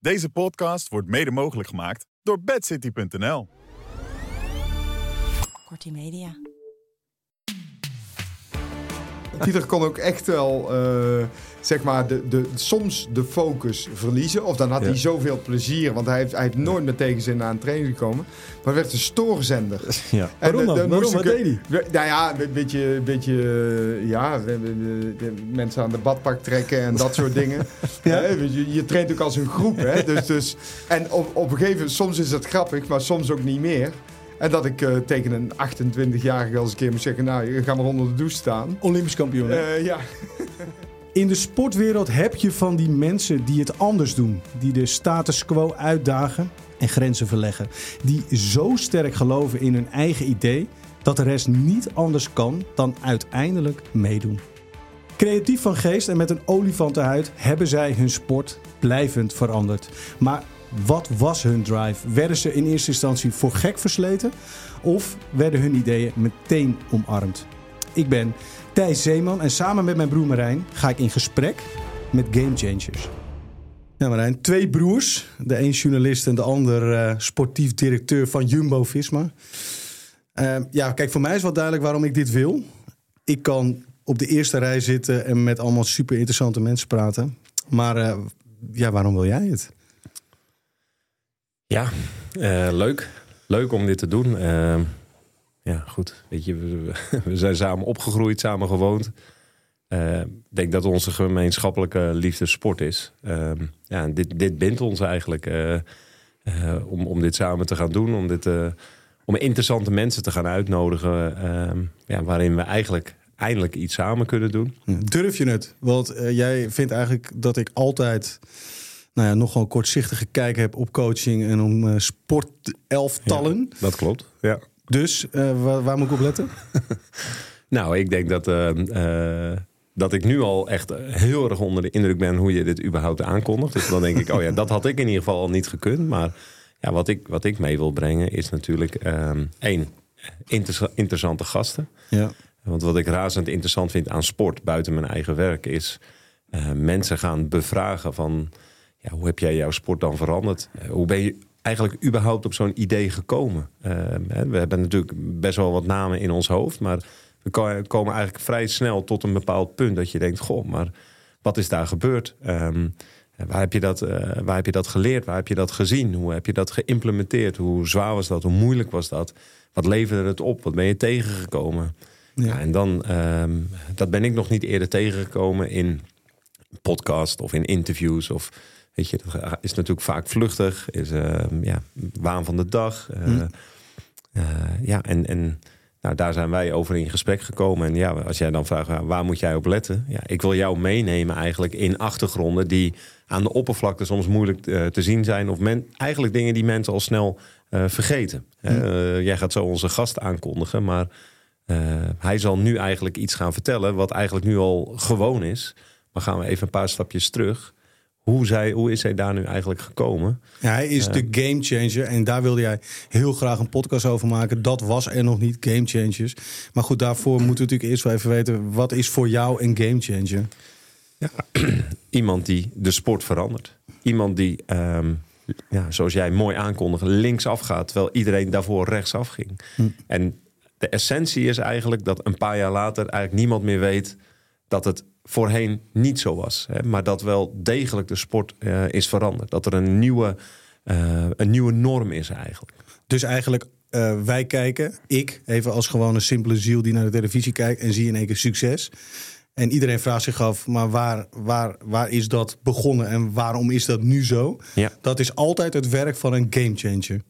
Deze podcast wordt mede mogelijk gemaakt door bedcity.nl. Kortie Media. Pieter kon ook echt wel, eh, zeg maar, de, de, soms de focus verliezen. Of dan had hij zoveel plezier, want hij heeft, hij heeft nooit met tegenzin aan een training gekomen. Maar werd een stoorzender. Ja. En Waarom dan- Waarom? Wat ik- deed hij? Nou ja, een beetje, een beetje eh, ja, we- we- we- de mensen aan de badpak trekken en dat soort dingen. Ja. Je, je traint ook als een groep, hè. Dus, dus, en op, op een gegeven moment, soms is het grappig, maar soms ook niet meer. En dat ik eh, tegen een 28-jarige als een keer moet zeggen, nou, je gaat maar onder de douche staan. Olympisch kampioen. Eh, ja. In de sportwereld heb je van die mensen die het anders doen. Die de status quo uitdagen en grenzen verleggen. Die zo sterk geloven in hun eigen idee dat de rest niet anders kan dan uiteindelijk meedoen. Creatief van geest en met een olifantenhuid hebben zij hun sport blijvend veranderd. Maar wat was hun drive? Werden ze in eerste instantie voor gek versleten? Of werden hun ideeën meteen omarmd? Ik ben Thijs Zeeman en samen met mijn broer Marijn ga ik in gesprek met Game Changers. Ja, Marijn, twee broers. De een journalist en de ander eh, sportief directeur van Jumbo-Visma. Eh, ja, kijk, voor mij is wel duidelijk waarom ik dit wil. Ik kan op de eerste rij zitten en met allemaal super interessante mensen praten. Maar eh, ja, waarom wil jij het? Ja, eh, leuk. Leuk om dit te doen. Eh, ja, goed. Weet je, we, zijn samen opgegroeid, samen gewoond. Eh, Ik denk dat onze gemeenschappelijke liefde sport is. Eh, ja, dit, dit bindt ons eigenlijk eh, om, om dit samen te gaan doen. Om, dit, om interessante mensen te gaan uitnodigen. eh, ja, waarin we eigenlijk eindelijk iets samen kunnen doen. Durf je het? Want jij vindt eigenlijk dat ik altijd nou ja, nogal kortzichtige kijk heb op coaching en om eh, sportelftallen. Dat klopt. Ja. Dus eh, waar, waar moet ik op letten? Nou, ik denk dat, eh, dat ik nu al echt heel erg onder de indruk ben hoe je dit überhaupt aankondigt. Dus dan denk ik, oh ja, dat had ik in ieder geval al niet gekund. Maar ja, wat, ik, wat ik mee wil brengen is natuurlijk ehm, één, inter- interessante gasten. Ja. Want wat ik razend interessant vind aan sport buiten mijn eigen werk is mensen gaan bevragen van ja, hoe heb jij jouw sport dan veranderd? Eh, hoe ben je eigenlijk überhaupt op zo'n idee gekomen? Eh, hè, we hebben natuurlijk best wel wat namen in ons hoofd, maar we ko- komen eigenlijk vrij snel tot een bepaald punt dat je denkt, goh, maar wat is daar gebeurd? Ehm, waar, heb je dat, eh, waar heb je dat geleerd? Waar heb je dat gezien? Hoe heb je dat geïmplementeerd? Hoe zwaar was dat? Hoe moeilijk was dat? Wat leverde het op? Wat ben je tegengekomen? Ja. en dan, ehm, dat ben ik nog niet eerder tegengekomen in podcast of in interviews. Of weet je, dat is natuurlijk vaak vluchtig. Is ehm, ja, waan van de dag. Eh, Hm. eh, ja, en, en nou, daar zijn wij over in gesprek gekomen. En ja, als jij dan vraagt, waar moet jij op letten? Ja, ik wil jou meenemen eigenlijk in achtergronden die aan de oppervlakte soms moeilijk eh, te zien zijn. Of men, eigenlijk dingen die mensen al snel vergeten. Eh, jij gaat zo onze gast aankondigen, maar hij zal nu eigenlijk iets gaan vertellen wat eigenlijk nu al gewoon is. Maar gaan we even een paar stapjes terug. Hoe, zij, hoe is hij daar nu eigenlijk gekomen? Ja, hij is de game changer en daar wilde jij heel graag een podcast over maken. Dat was er nog niet, game changers. Maar goed, daarvoor moeten we natuurlijk eerst wel even weten... wat is voor jou een game changer? Iemand die de sport verandert. Iemand die, ehm, ja, zoals jij mooi aankondigde, linksaf gaat... terwijl iedereen daarvoor rechtsaf ging. En de essentie is eigenlijk dat een paar jaar later... eigenlijk niemand meer weet dat het voorheen niet zo was. Hè, maar dat wel degelijk de sport eh, is veranderd. Dat er een nieuwe, eh, een nieuwe norm is eigenlijk. Dus eigenlijk, eh, wij kijken, ik, even als gewoon een simpele ziel die naar de televisie kijkt... en zie in één keer succes. En iedereen vraagt zich af, maar waar, waar, waar is dat begonnen en waarom is dat nu zo? Ja. Dat is altijd het werk van een game changer.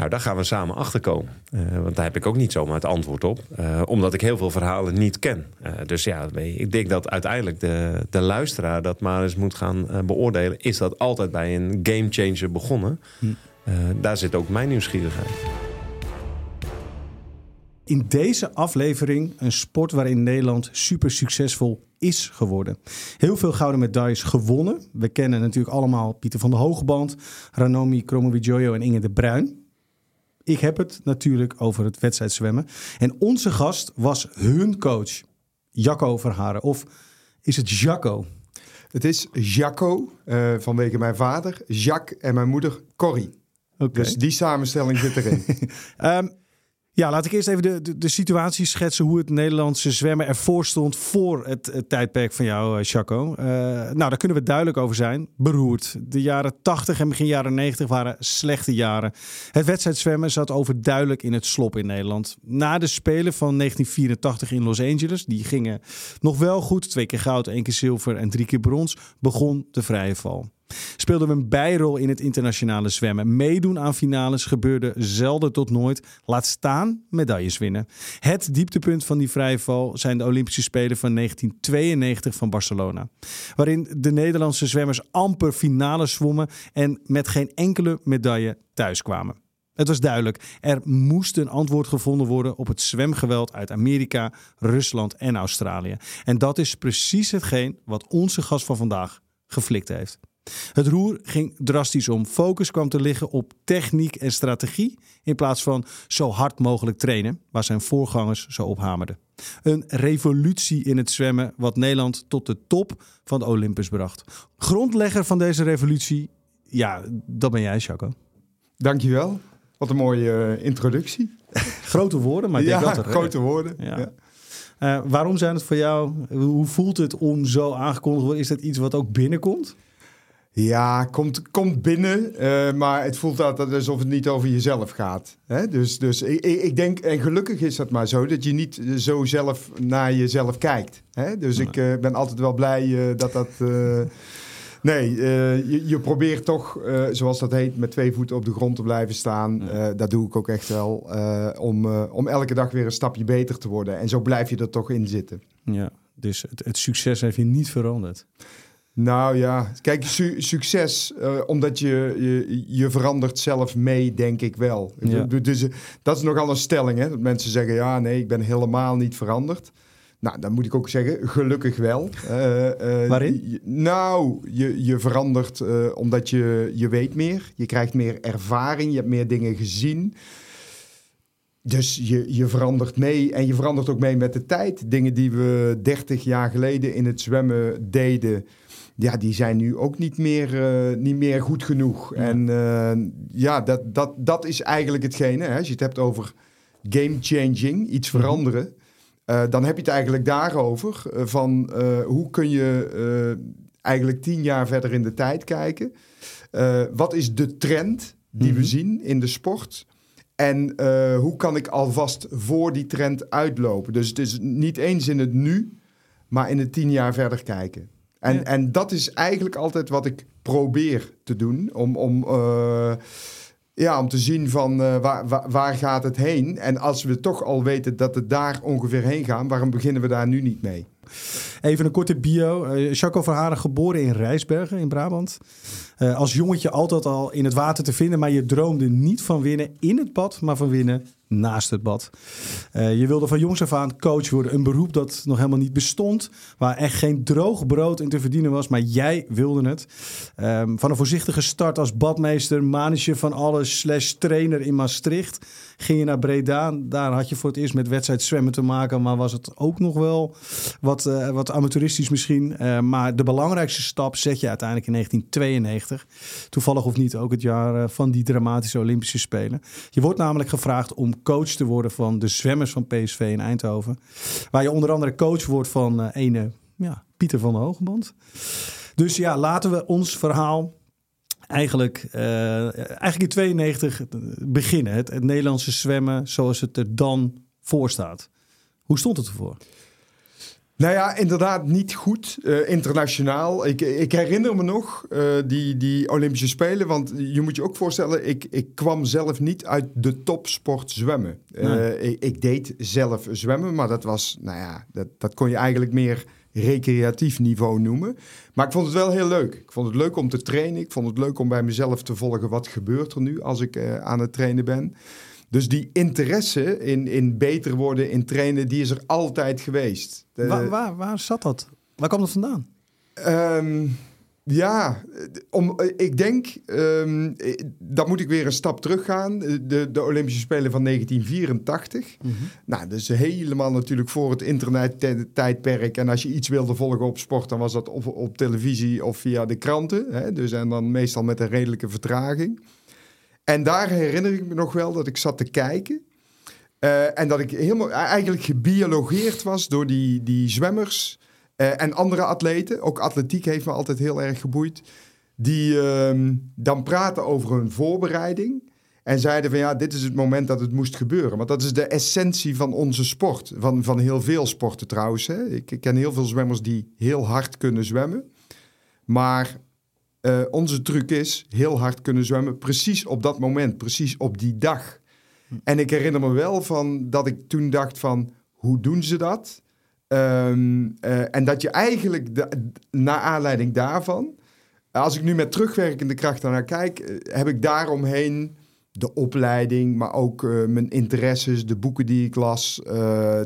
Nou, daar gaan we samen achter komen. Uh, want daar heb ik ook niet zomaar het antwoord op. Uh, omdat ik heel veel verhalen niet ken. Uh, dus ja, ik denk dat uiteindelijk de, de luisteraar dat maar eens moet gaan beoordelen. Is dat altijd bij een gamechanger begonnen? Hm. daar zit ook mijn nieuwsgierigheid. In deze aflevering een sport waarin Nederland super succesvol is geworden. Heel veel gouden medailles gewonnen. We kennen natuurlijk allemaal Pieter van der Hogeband, Ranomi Kromowidjojo en Inge de Bruin. Ik heb het natuurlijk over het wedstrijdzwemmen. En onze gast was hun coach, Jacco Verharen. Of is het Jacco? Het is Jacco, uh, vanwege mijn vader, Jacques en mijn moeder Corrie. Okay. Dus die samenstelling zit erin. um, Ja, laat ik eerst even de, de, de, situatie schetsen hoe het Nederlandse zwemmen ervoor stond voor het, tijdperk van jou, uh, Chaco. Uh, nou, daar kunnen we duidelijk over zijn. Beroerd. De jaren 80 en begin jaren 90 waren slechte jaren. Het wedstrijdzwemmen zat overduidelijk in het slop in Nederland. Na de Spelen van 1984 in Los Angeles, die gingen nog wel goed. Twee keer goud, één keer zilver en drie keer brons, begon de vrije val. Speelden we een bijrol in het internationale zwemmen. Meedoen aan finales gebeurde zelden tot nooit. Laat staan medailles winnen. Het dieptepunt van die vrije val zijn de Olympische Spelen van 1992 van Barcelona. Waarin de Nederlandse zwemmers amper finales zwommen en met geen enkele medaille thuiskwamen. Het was duidelijk, er moest een antwoord gevonden worden op het zwemgeweld uit Amerika, Rusland en Australië. En dat is precies hetgeen wat onze gast van vandaag geflikt heeft. Het roer ging drastisch om. Focus kwam te liggen op techniek en strategie in plaats van zo hard mogelijk trainen, waar zijn voorgangers zo op hamerden. Een revolutie in het zwemmen, wat Nederland tot de top van de Olympus bracht. Grondlegger van deze revolutie, ja, dat ben jij, Chaco. Dankjewel. Wat een mooie uh, introductie. grote woorden, maar ik denk ja, dat er, grote woorden. Ja. ja. Uh, waarom zijn het voor jou? Hoe voelt het om zo aangekondigd te worden? Is dat iets wat ook binnenkomt? Ja, komt, komt binnen, uh, maar het voelt altijd alsof het niet over jezelf gaat. Hè? Dus, dus ik, ik, denk, en gelukkig is dat maar zo, dat je niet zo zelf naar jezelf kijkt. Hè? Dus ik uh, ben altijd wel blij uh, dat dat... nee, je, je, probeert toch, zoals dat heet, met twee voeten op de grond te blijven staan. Dat doe ik ook echt wel, om, om elke dag weer een stapje beter te worden. En zo blijf je er toch in zitten. Ja, dus het, het succes heeft je niet veranderd. Nou ja, kijk, succes, uh, omdat je, je, je verandert zelf mee, denk ik wel. Ja. Dus uh, dat is nogal een stelling, hè? Dat mensen zeggen, ja, nee, ik ben helemaal niet veranderd. Nou, dan moet ik ook zeggen, gelukkig wel. Uh, Waarin? nou, je, je verandert omdat je, je weet meer. Je krijgt meer ervaring, je hebt meer dingen gezien. Dus je, je verandert mee en je verandert ook mee met de tijd. Dingen die we 30 jaar geleden in het zwemmen deden ja, die zijn nu ook niet meer, uh, niet meer goed genoeg. En uh, ja, dat, dat, dat is eigenlijk hetgene. Hè? Als je het hebt over game changing, iets mhm. veranderen. Uh, dan heb je het eigenlijk daarover. van hoe kun je eigenlijk tien jaar verder in de tijd kijken. wat is de trend die we mhm. zien in de sport? En hoe kan ik alvast voor die trend uitlopen? Dus het is niet eens in het nu, maar in het tien jaar verder kijken. En, en dat is eigenlijk altijd wat ik probeer te doen. Om, om, uh, ja, om te zien van uh, waar, waar, waar, gaat het heen. En als we toch al weten dat het daar ongeveer heen gaat, waarom beginnen we daar nu niet mee? Even een korte bio. Uh, Jaco Verharen, geboren in Rijsbergen in Brabant. Uh, als jongetje altijd al in het water te vinden, maar je droomde niet van winnen in het bad, maar van winnen naast het bad. Uh, je wilde van jongs af aan coach worden. Een beroep dat nog helemaal niet bestond. Waar echt geen droog brood in te verdienen was. Maar jij wilde het. Um, van een voorzichtige start als badmeester. Manager van alles. Slash trainer in Maastricht. Ging je naar Breda. Daar had je voor het eerst met wedstrijd zwemmen te maken. Maar was het ook nog wel wat, uh, wat amateuristisch misschien. Uh, maar de belangrijkste stap zet je uiteindelijk in 1992. Toevallig of niet ook het jaar van die dramatische Olympische Spelen. Je wordt namelijk gevraagd om coach te worden van de zwemmers van PSV in Eindhoven. Waar je onder andere coach wordt van uh, ene ja, Pieter van der Hogeband. Dus ja, laten we ons verhaal eigenlijk, uh, eigenlijk in 92 beginnen. Het, het, Nederlandse zwemmen zoals het er dan voor staat. Hoe stond het ervoor? Nou ja, inderdaad niet goed uh, internationaal. Ik, ik, herinner me nog uh, die, die Olympische Spelen. Want je moet je ook voorstellen, ik, ik kwam zelf niet uit de topsport zwemmen. Uh, ik, ik, deed zelf zwemmen, maar dat was, nou ja, dat, dat kon je eigenlijk meer recreatief niveau noemen. Maar ik vond het wel heel leuk. Ik vond het leuk om te trainen. Ik vond het leuk om bij mezelf te volgen wat gebeurt er nu als ik aan het trainen ben. Dus die interesse in, in beter worden, in trainen, die is er altijd geweest. waar, waar, waar zat dat? Waar kwam dat vandaan? Um, ja, om, ik denk, um, dan moet ik weer een stap teruggaan. De, de Olympische Spelen van 1984. Mm -hmm. Nou, dus helemaal natuurlijk voor het internet-tijdperk. En als je iets wilde volgen op sport, dan was dat op, op televisie of via de kranten. Hè? Dus, en dan meestal met een redelijke vertraging. En daar herinner ik me nog wel dat ik zat te kijken. Uh, en dat ik helemaal eigenlijk gebiologeerd was door die, die zwemmers uh, en andere atleten. Ook atletiek heeft me altijd heel erg geboeid. Die uh, dan praten over hun voorbereiding. En zeiden van ja, dit is het moment dat het moest gebeuren. Want dat is de essentie van onze sport. Van, van heel veel sporten trouwens. Hè. Ik, ik ken heel veel zwemmers die heel hard kunnen zwemmen. Maar uh, onze truc is heel hard kunnen zwemmen, precies op dat moment, precies op die dag. Hm. En ik herinner me wel van dat ik toen dacht van, hoe doen ze dat? Um, uh, en dat je eigenlijk, de, naar aanleiding daarvan, als ik nu met terugwerkende kracht naar kijk, uh, heb ik daaromheen de opleiding, maar ook uh, mijn interesses, de boeken die ik las, uh,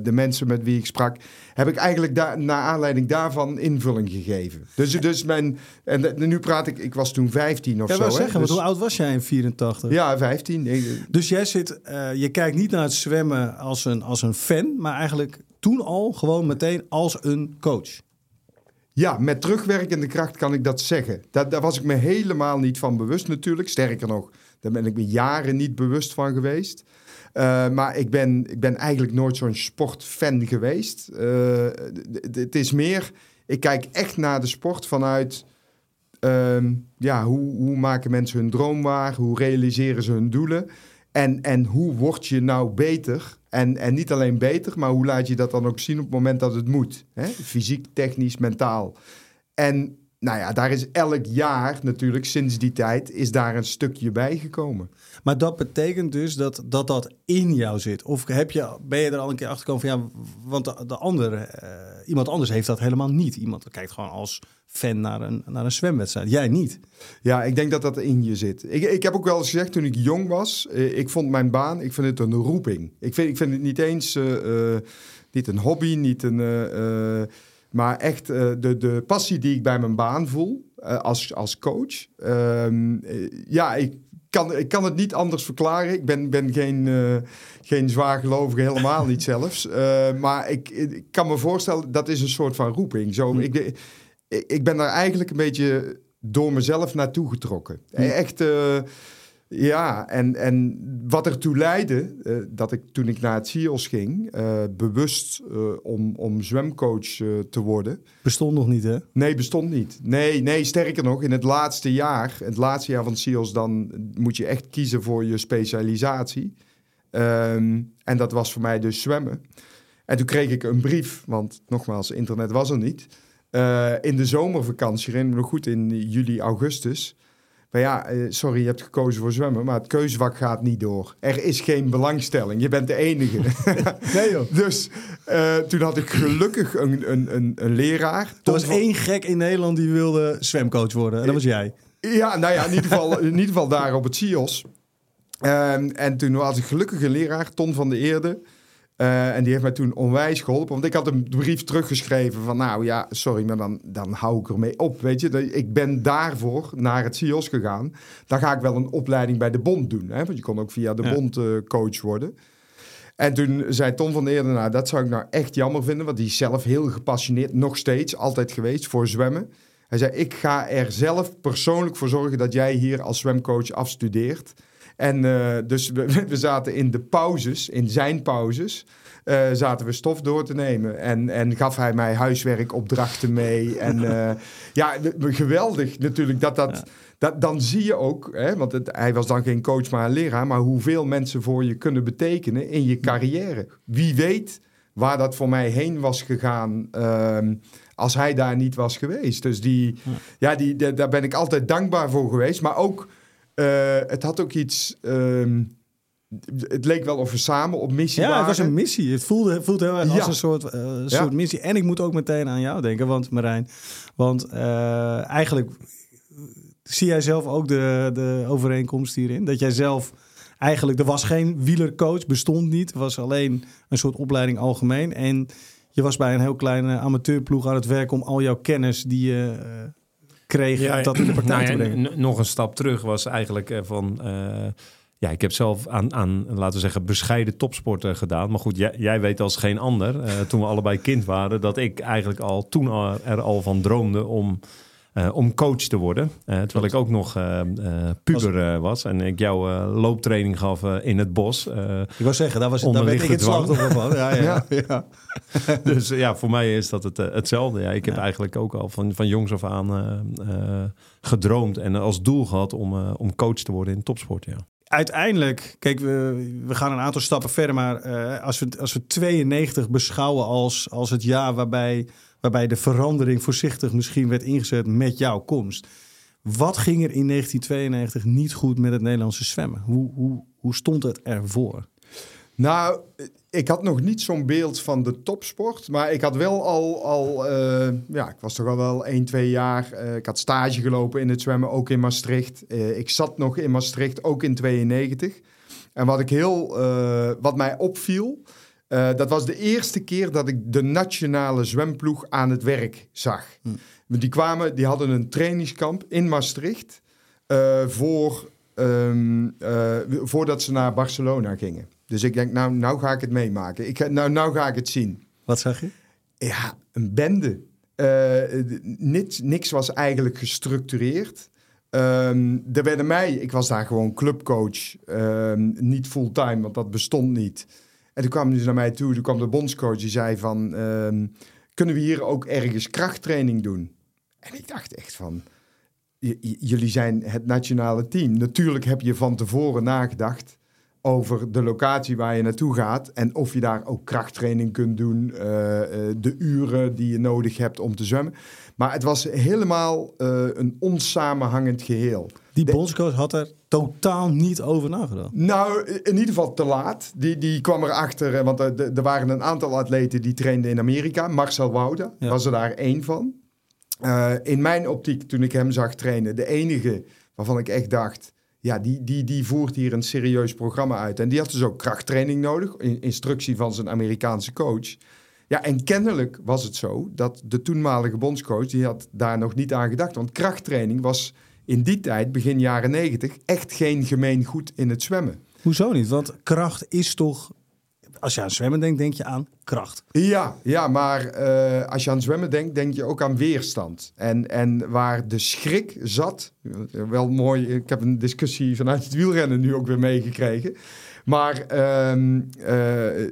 de mensen met wie ik sprak, heb ik eigenlijk daar, naar aanleiding daarvan invulling gegeven. Dus, dus mijn, en nu praat ik, ik was toen 15 of ja, zo. Ik zeggen, dus, hoe oud was jij in 84? Ja, 15. Dus jij zit, uh, je kijkt niet naar het zwemmen als een, als een fan, maar eigenlijk toen al gewoon meteen als een coach. Ja, met terugwerkende kracht kan ik dat zeggen. Daar, daar was ik me helemaal niet van bewust natuurlijk. Sterker nog, daar ben ik me jaren niet bewust van geweest. Uh, maar ik ben, ik ben eigenlijk nooit zo'n sportfan geweest. Uh, het is meer, ik kijk echt naar de sport vanuit... Uh, ja, hoe, hoe maken mensen hun droom waar? Hoe realiseren ze hun doelen? En, en hoe word je nou beter? En, en niet alleen beter, maar hoe laat je dat dan ook zien op het moment dat het moet? Hè? Fysiek, technisch, mentaal. En nou ja, daar is elk jaar natuurlijk sinds die tijd is daar een stukje bij gekomen. Maar dat betekent dus dat dat, dat in jou zit. Of heb je, ben je er al een keer achter gekomen van ja, want de, de andere, uh, iemand anders heeft dat helemaal niet. Iemand kijkt gewoon als fan naar een, naar een zwemwedstrijd. Jij niet. Ja, ik denk dat dat in je zit. Ik, ik heb ook wel eens gezegd toen ik jong was, uh, ik vond mijn baan, ik vind het een roeping. Ik vind, ik vind het niet eens uh, niet een hobby, niet een maar echt uh, de, de passie die ik bij mijn baan voel uh, als, als coach. Uh, ja, ik kan, ik kan het niet anders verklaren. Ik ben, ben geen, geen zwaargelovige, helemaal niet zelfs. maar ik, ik kan me voorstellen, dat is een soort van roeping. Zo, hm. ik, ik ben daar eigenlijk een beetje door mezelf naartoe getrokken. Hm. Echt ja, en, en wat ertoe leidde, uh, dat ik toen ik naar het CIOS ging, uh, bewust uh, om, om zwemcoach te worden. Bestond nog niet, hè? Nee, bestond niet. Nee, nee, sterker nog, in het laatste jaar, het laatste jaar van het CIOS, dan moet je echt kiezen voor je specialisatie. Um, en dat was voor mij dus zwemmen. En toen kreeg ik een brief, want nogmaals, internet was er niet. in de zomervakantie, herinner me nog goed, in juli, augustus ja, eh, sorry, je hebt gekozen voor zwemmen, maar het keuzevak gaat niet door. Er is geen belangstelling. Je bent de enige. nee joh. Dus uh, toen had ik gelukkig een, een, een, een leraar. Er was van... één gek in Nederland die wilde zwemcoach worden. En dat was jij. Ja, nou ja, in ieder geval, in ieder geval daar op het CIOS. Um, en toen had ik gelukkig een leraar, Ton van de Eerde. Uh, en die heeft mij toen onwijs geholpen. Want ik had een brief teruggeschreven van... nou ja, sorry, maar dan, dan hou ik ermee op. Weet je, ik ben daarvoor naar het CIOS gegaan. Dan ga ik wel een opleiding bij de bond doen. Hè? Want je kon ook via de ja. bond uh, coach worden. En toen zei Tom van Eerden... nou, dat zou ik nou echt jammer vinden... want die is zelf heel gepassioneerd, nog steeds, altijd geweest... voor zwemmen. Hij zei, ik ga er zelf persoonlijk voor zorgen... dat jij hier als zwemcoach afstudeert... En uh, dus we, we, zaten in de pauzes, in zijn pauzes, uh, zaten we stof door te nemen. En, en gaf hij mij huiswerkopdrachten mee. En uh, ja, geweldig natuurlijk dat dat... Ja. Dat, dan zie je ook, hè, want het, hij was dan geen coach, maar een leraar, maar hoeveel mensen voor je kunnen betekenen in je carrière. Wie weet waar dat voor mij heen was gegaan ehm, als hij daar niet was geweest. Dus die, ja, die, da- daar ben ik altijd dankbaar voor geweest. Maar ook, eh, het had ook iets... ehm, het leek wel of we samen op missie Ja, waren. het was een missie. Het voelde, voelt heel erg als Ja. een soort, eh, Ja. soort missie. En ik moet ook meteen aan jou denken, want Marijn. Want eh, eigenlijk zie jij zelf ook de, de overeenkomst hierin. Dat jij zelf eigenlijk, er was geen wielercoach, bestond niet. Er was alleen een soort opleiding algemeen. En je was bij een heel kleine amateurploeg aan het werk om al jouw kennis die je kreeg, dat in de praktijk nou te ja, brengen. n- nog een stap terug was eigenlijk eh, van... eh, ja, ik heb zelf aan, aan, laten we zeggen, bescheiden topsporten gedaan. Maar goed, jij, jij weet als geen ander, eh, toen we allebei kind waren... dat ik eigenlijk al toen er al van droomde om, om coach te worden. Eh, terwijl ik ook nog eh, eh, puber eh, was. En ik jou eh, looptraining gaf eh, in het bos. Eh, Ik wou zeggen, daar, was, daar werd ik het slachtoffer van. Ja, ja, ja. dus eh, ja, voor mij is dat het, eh, hetzelfde. Ja, ik heb eigenlijk ook al van, van jongs af aan eh, eh, gedroomd en als doel gehad om, eh, om coach te worden in topsport. Ja. uiteindelijk, kijk, we, we gaan een aantal stappen verder, maar eh, als, we, als we 92 beschouwen als, als het jaar waarbij, waarbij de verandering voorzichtig misschien werd ingezet met jouw komst. Wat ging er in 1992 niet goed met het Nederlandse zwemmen? Hoe, hoe, hoe stond het ervoor? Nou, ik had nog niet zo'n beeld van de topsport. Maar ik had wel al, al eh, ja, ik was toch al wel 1, 2 jaar. eh, ik had stage gelopen in het zwemmen, ook in Maastricht. Eh, ik zat nog in Maastricht, ook in 92. En wat ik heel, wat mij opviel, eh, dat was de eerste keer dat ik de nationale zwemploeg aan het werk zag. Want Die kwamen, die hadden een trainingskamp in Maastricht eh, voor, ehm, eh, voordat ze naar Barcelona gingen. Dus ik denk, nou, nou ga ik het meemaken. Ik ga, nou, nou ga ik het zien. Wat zag je? Ja, een bende. Niks, niks was eigenlijk gestructureerd. Ehm, er werden mij, ik was daar gewoon clubcoach, ehm, niet fulltime, want dat bestond niet. En toen kwam dus naar mij toe, toen kwam de bondscoach, die zei van, ehm, kunnen we hier ook ergens krachttraining doen? En ik dacht echt van, jullie zijn het nationale team. Natuurlijk heb je van tevoren nagedacht over de locatie waar je naartoe gaat en of je daar ook krachttraining kunt doen, eh, eh, de uren die je nodig hebt om te zwemmen. Maar het was helemaal eh, een onsamenhangend geheel. Die bondscoach had er totaal niet over nagedacht. Nou, in ieder geval te laat. Die, die kwam erachter, eh, want er, er waren een aantal atleten die trainden in Amerika. Marcel Wouda Ja. was er daar één van. Eh, in mijn optiek, toen ik hem zag trainen, de enige waarvan ik echt dacht... Ja, die, die, die voert hier een serieus programma uit. En die had dus ook krachttraining nodig, in, instructie van zijn Amerikaanse coach. Ja, en kennelijk was het zo dat de toenmalige bondscoach... die had daar nog niet aan gedacht. Want krachttraining was in die tijd, begin jaren negentig... echt geen gemeen goed in het zwemmen. Hoezo niet? Want kracht is toch... Als je aan zwemmen denkt, denk je aan kracht. Ja, ja maar eh, als je aan zwemmen denkt, denk je ook aan weerstand. En, en waar de schrik zat, wel mooi, ik heb een discussie vanuit het wielrennen nu ook weer meegekregen. Maar ehm, eh,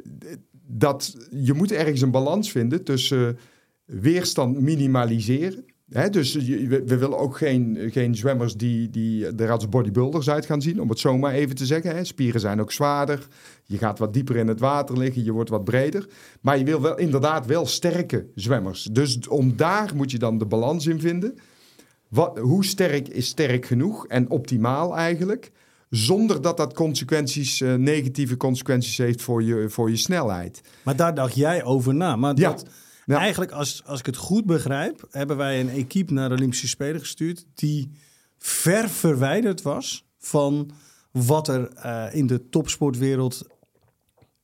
dat je moet ergens een balans vinden tussen weerstand minimaliseren. Hè, dus we willen ook geen, geen zwemmers die, die er als bodybuilders uit gaan zien, om het zo maar even te zeggen. Hè. Spieren zijn ook zwaarder. Je gaat wat dieper in het water liggen, je wordt wat breder. Maar je wil wel inderdaad wel sterke zwemmers. Dus om daar moet je dan de balans in vinden. Wat, hoe sterk is sterk genoeg en optimaal eigenlijk? Zonder dat dat consequenties, eh, negatieve consequenties heeft voor je, voor je snelheid. Maar daar dacht jij over na. Maar Ja. dat, Ja. eigenlijk, als, als ik het goed begrijp, hebben wij een equipe naar de Olympische Spelen gestuurd die ver verwijderd was van wat er eh, in de topsportwereld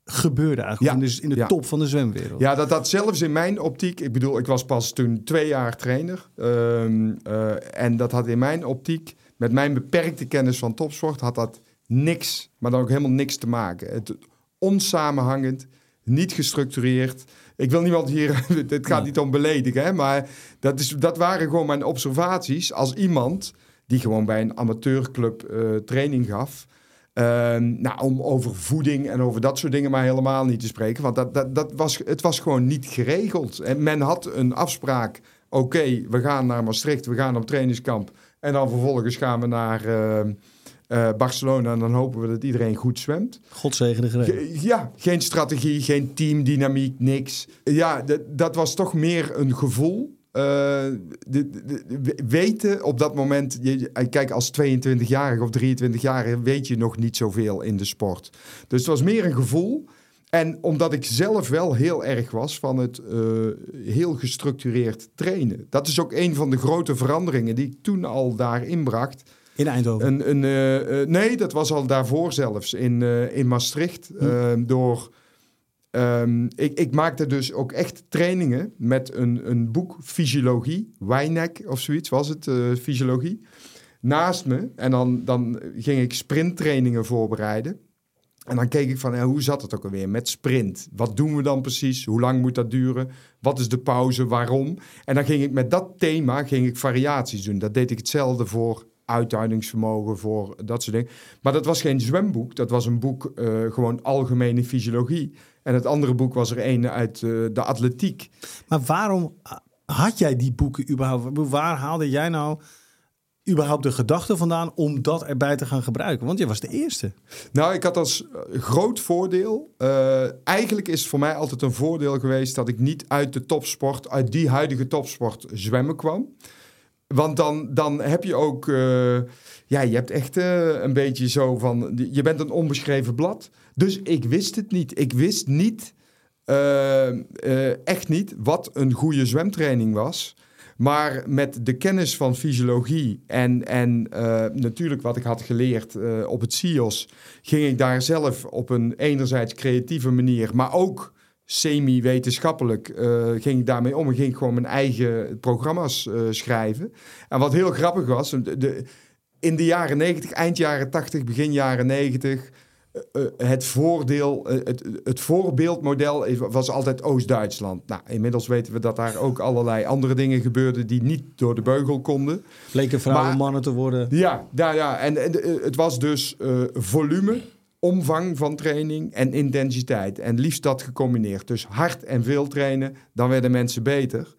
gebeurde eigenlijk. Ja. In de, in de Ja. top van de zwemwereld. Ja, dat dat zelfs in mijn optiek... Ik bedoel, ik was pas toen twee jaar trainer. ehm, eh, en dat had in mijn optiek, met mijn beperkte kennis van topsport... had dat niks, maar dan ook helemaal niks te maken. Het, onsamenhangend, niet gestructureerd. Ik wil niemand hier... Het gaat niet om beledigen, hè, maar dat, is, dat waren gewoon mijn observaties... als iemand die gewoon bij een amateurclub eh, training gaf... Ehm, nou, om over voeding en over dat soort dingen maar helemaal niet te spreken. Want dat, dat, dat was, het was gewoon niet geregeld. En men had een afspraak. Oké, we gaan naar Maastricht, we gaan op trainingskamp. En dan vervolgens gaan we naar, ehm, eh, Barcelona en dan hopen we dat iedereen goed zwemt. God zegene gereden. Ge- Ja, geen strategie, geen teamdynamiek, niks. Ja, dat was toch meer een gevoel. Eh, de, de- de- weten op dat moment, je, je- kijk, als 22-jarige of 23-jarige weet je nog niet zoveel in de sport. Dus het was meer een gevoel. En omdat ik zelf wel heel erg was van het eh, heel gestructureerd trainen. Dat is ook een van de grote veranderingen die ik toen al daarin bracht. In Eindhoven. Een, een, eh, eh, nee, dat was al daarvoor zelfs in, in Maastricht. eh, door, ehm, ik, ik maakte dus ook echt trainingen met een, een boek Fysiologie. Weinek of zoiets was het, Fysiologie. Naast me. En dan, dan ging ik sprinttrainingen voorbereiden. En dan keek ik van, hoe zat het ook alweer met sprint? Wat doen we dan precies? Hoe lang moet dat duren? Wat is de pauze? Waarom? En dan ging ik met dat thema ging ik variaties doen. Dat deed ik hetzelfde voor uithoudingsvermogen, voor dat soort dingen. Maar dat was geen zwemboek. Dat was een boek eh, gewoon algemene fysiologie. En het andere boek was er een uit eh, de atletiek. Maar waarom had jij die boeken überhaupt? Waar haalde jij nou überhaupt de gedachte vandaan om dat erbij te gaan gebruiken? Want je was de eerste. Nou, ik had als eh, groot voordeel. eh, eigenlijk is voor mij altijd een voordeel geweest dat ik niet uit de topsport, uit die huidige topsport zwemmen kwam. Want dan, dan heb je ook, eh, ja, je hebt echt een beetje zo van, je bent een onbeschreven blad. Dus ik wist het niet. Ik wist niet, echt niet, wat een goede zwemtraining was. Maar met de kennis van fysiologie en, en eh, natuurlijk wat ik had geleerd eh, op het CIOS, ging ik daar zelf op een enerzijds creatieve manier, maar ook semi-wetenschappelijk, eh, ging ik daarmee om. Ik ging gewoon mijn eigen programma's schrijven. En wat heel grappig was, de- in de jaren 90, eind jaren 80, begin jaren 90, eh, eh, het voordeel, eh, het, het voorbeeldmodel was altijd Oost-Duitsland. Nou, inmiddels weten we dat daar ook allerlei andere dingen gebeurden die niet door de beugel konden. Bleken vrouwen Maar- mannen te worden. Ja, ja, ja. en, en, het was dus volume, omvang van training en intensiteit. En liefst dat gecombineerd. Dus hard en veel trainen, dan werden mensen beter.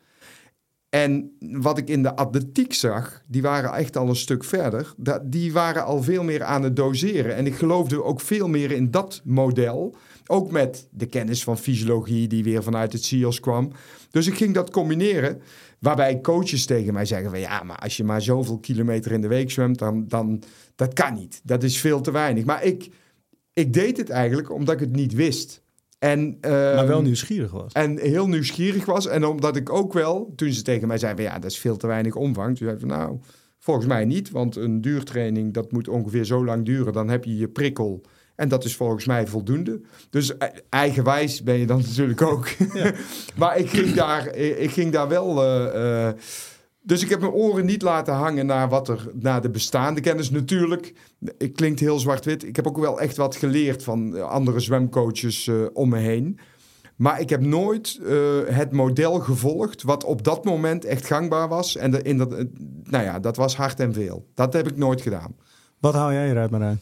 En wat ik in de atletiek zag, die waren echt al een stuk verder. Die waren al veel meer aan het doseren. En ik geloofde ook veel meer in dat model. Ook met de kennis van fysiologie die weer vanuit het CIOS kwam. Dus ik ging dat combineren. Waarbij coaches tegen mij zeggen van ja, maar als je maar zoveel kilometer in de week zwemt, dan, dan dat kan niet. Dat is veel te weinig. Maar ik, ik deed het eigenlijk omdat ik het niet wist. En, Maar wel ehm, nieuwsgierig was. en heel nieuwsgierig was. En omdat ik ook wel, toen ze tegen mij zeiden... van, ja, dat is veel te weinig omvang. Toen zei ik nou, volgens mij niet. Want een duurtraining, dat moet ongeveer zo lang duren. Dan heb je je prikkel. En dat is volgens mij voldoende. Dus eh, eigenwijs ben je dan natuurlijk ook. maar ik ging daar, ik ging daar wel... eh, eh, dus ik heb mijn oren niet laten hangen naar wat er naar de bestaande kennis. Natuurlijk, het klinkt heel zwart-wit. Ik heb ook wel echt wat geleerd van eh, andere zwemcoaches eh, om me heen. Maar ik heb nooit eh, het model gevolgd wat op dat moment echt gangbaar was. En in dat, nou ja, dat was hard en veel. Dat heb ik nooit gedaan. Wat haal jij eruit, Marijn?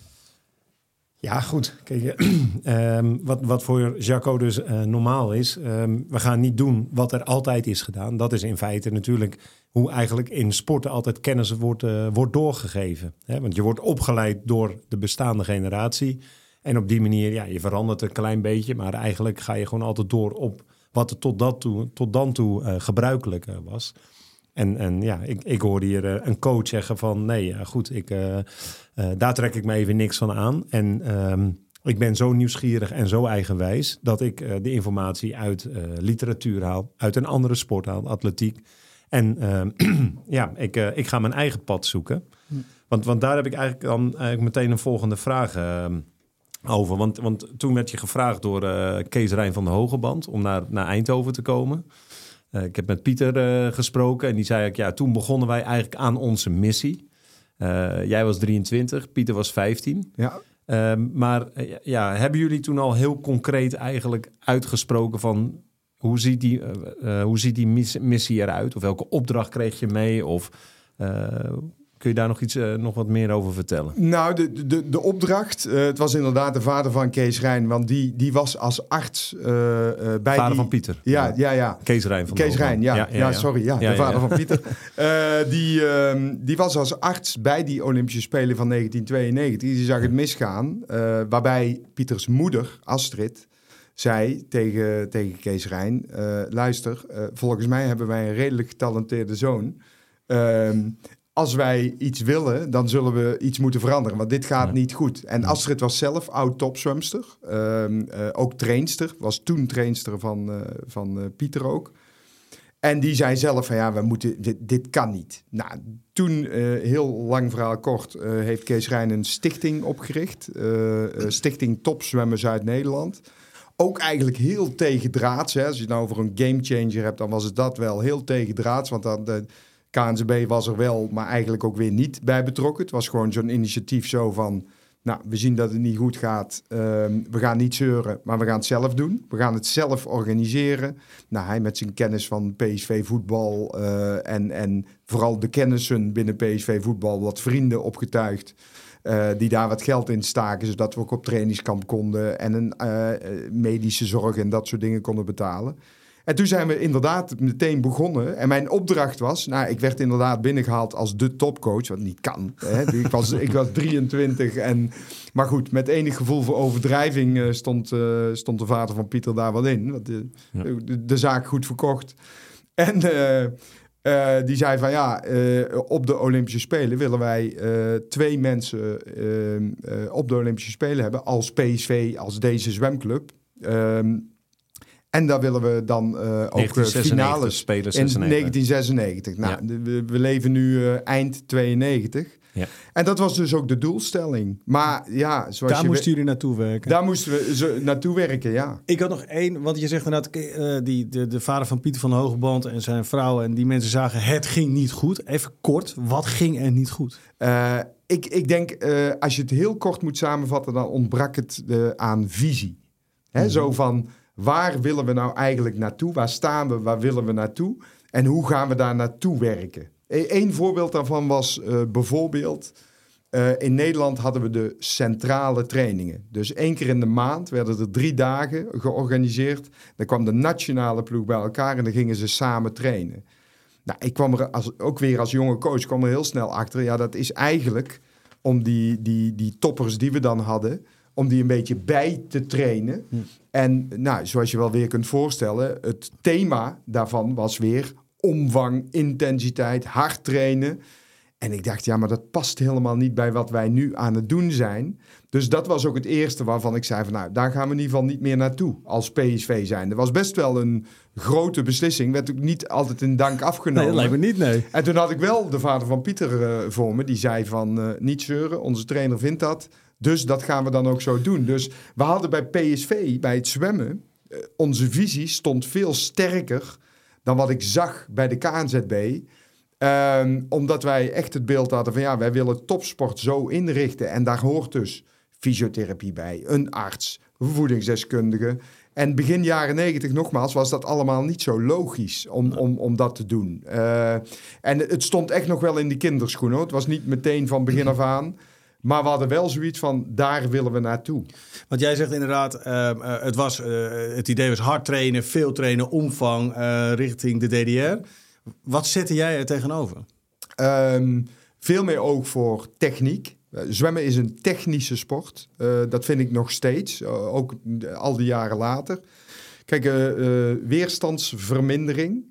Ja, goed. Kijk, ehm, wat, wat voor Jaco dus eh, normaal is, ehm, we gaan niet doen wat er altijd is gedaan. Dat is in feite natuurlijk hoe eigenlijk in sporten altijd kennis wordt, eh, wordt doorgegeven. Hè? Want je wordt opgeleid door de bestaande generatie. En op die manier, ja, je verandert een klein beetje, maar eigenlijk ga je gewoon altijd door op wat er tot, dat toe, tot dan toe eh, gebruikelijk eh, was. En, en ja, ik, ik hoorde hier eh, een coach zeggen van nee, ja, goed, ik, eh, eh, daar trek ik me even niks van aan. En ehm, ik ben zo nieuwsgierig en zo eigenwijs dat ik eh, de informatie uit eh, literatuur haal, uit een andere sport haal, atletiek. En ehm, ja, ik, eh, ik ga mijn eigen pad zoeken. Want, want daar heb ik eigenlijk dan eigenlijk meteen een volgende vraag ehm, over. Want, want toen werd je gevraagd door eh, Kees Rijn van de Hogeband om naar, naar Eindhoven te komen. Eh, ik heb met Pieter eh, gesproken en die zei ik, ja, toen begonnen wij eigenlijk aan onze missie. Eh, jij was 23, Pieter was 15. Ja. Ehm, maar ja, hebben jullie toen al heel concreet eigenlijk uitgesproken van hoe ziet die, hoe ziet die mis- missie eruit? Of welke opdracht kreeg je mee? Of Kun je daar nog, iets, eh, nog wat meer over vertellen? Nou, de, de, de opdracht, eh, het was inderdaad de vader van Kees Rijn, want die, die was als arts eh, bij Vader die- van Pieter. Ja, ja, ja. Kees Rijn van Kees Rijn, ja, ja, sorry, ja, de vader van Pieter. Die, ehm, die was als arts bij die Olympische Spelen van 1992. Die zag het misgaan, waarbij Pieters moeder, Astrid, zei tegen, tegen Kees Rijn... luister, volgens mij hebben wij een redelijk getalenteerde zoon. Ehm, als wij iets willen, dan zullen we iets moeten veranderen. Want dit gaat niet goed. En Astrid was zelf oud-topzwemster. Ehm, eh, ook trainster. Was toen trainster van, eh, van eh, Pieter ook. En die zei zelf van ja, we moeten, dit, dit kan niet. Nou, toen, heel lang verhaal kort, heeft Kees Rijn een stichting opgericht. stichting Topzwemmen Zuid-Nederland. Ook eigenlijk heel tegendraads. Hè. Als je het nou over een gamechanger hebt, dan was het dat wel heel tegendraads. Want dan, de KNZB was er wel, maar eigenlijk ook weer niet bij betrokken. Het was gewoon zo'n initiatief zo van... Nou, we zien dat het niet goed gaat. Ehm, we gaan niet zeuren, maar we gaan het zelf doen. We gaan het zelf organiseren. Nou, hij met zijn kennis van PSV voetbal eh, en, en vooral de kennissen binnen PSV voetbal, wat vrienden opgetuigd. eh, die daar wat geld in staken, zodat we ook op trainingskamp konden en een eh, medische zorg en dat soort dingen konden betalen. En toen zijn we inderdaad meteen begonnen. En mijn opdracht was, nou, ik werd inderdaad binnengehaald als de topcoach, wat niet kan. Hè? Ik, was, ik was 23 en, maar goed, met enig gevoel voor overdrijving eh, stond, eh, stond de vader van Pieter daar wel in. Want de, Ja. de, de zaak goed verkocht. En eh, eh, die zei van ja, eh, op de Olympische Spelen willen wij eh, twee mensen eh, eh, op de Olympische Spelen hebben als PSV, als deze zwemclub. Ehm, en daar willen we dan eh, ook eh, 1996 finales spelen in 96. 1996. Nou, Ja. we, we leven nu eh, eind 92. Ja. En dat was dus ook de doelstelling. Maar ja, zoals Daar je moesten we- jullie naartoe werken. daar moesten we zo naartoe werken, ja. Ik had nog één, want je zegt inderdaad, eh, die, de, de vader van Pieter van de Hogeband en zijn vrouw en die mensen zagen het ging niet goed. Even kort, wat ging er niet goed? Eh, ik, ik denk, eh, als je het heel kort moet samenvatten, dan ontbrak het aan visie. Hè, Zo van, waar willen we nou eigenlijk naartoe? Waar staan we? Waar willen we naartoe? En hoe gaan we daar naartoe werken? Eén voorbeeld daarvan was eh, bijvoorbeeld... eh, in Nederland hadden we de centrale trainingen. Dus één keer in de maand werden er drie dagen georganiseerd. Dan kwam de nationale ploeg bij elkaar en dan gingen ze samen trainen. Nou, ik kwam er als, ook weer als jonge coach kwam er heel snel achter. Ja, dat is eigenlijk om die, die, die toppers die we dan hadden, om die een beetje bij te trainen. En nou, zoals je wel weer kunt voorstellen, het thema daarvan was weer omvang, intensiteit, hard trainen. En ik dacht, ja, maar dat past helemaal niet bij wat wij nu aan het doen zijn. Dus dat was ook het eerste waarvan ik zei van, nou, daar gaan we in ieder geval niet meer naartoe als PSV zijn. Dat was best wel een grote beslissing, werd ook niet altijd in dank afgenomen. Nee, lijkt me niet, nee. En toen had ik wel de vader van Pieter eh, voor me. Die zei van eh, niet zeuren, onze trainer vindt dat. Dus dat gaan we dan ook zo doen. Dus we hadden bij PSV, bij het zwemmen... eh, onze visie stond veel sterker dan wat ik zag bij de KNZB. Ehm, omdat wij echt het beeld hadden van... ja, wij willen topsport zo inrichten. En daar hoort dus fysiotherapie bij, een arts, voedingsdeskundige... En begin jaren negentig, nogmaals, was dat allemaal niet zo logisch om, om, om dat te doen. Eh, en het stond echt nog wel in de kinderschoenen. hoor. Het was niet meteen van begin af aan. Maar we hadden wel zoiets van, daar willen we naartoe. Want jij zegt inderdaad, ehm, eh, het, was, eh, het idee was hard trainen, veel trainen, omvang eh, richting de DDR. Wat zette jij er tegenover? Ehm, veel meer oog voor techniek. Eh, zwemmen is een technische sport. Eh, dat vind ik nog steeds, eh, ook al die jaren later. Kijk, eh, eh, weerstandsvermindering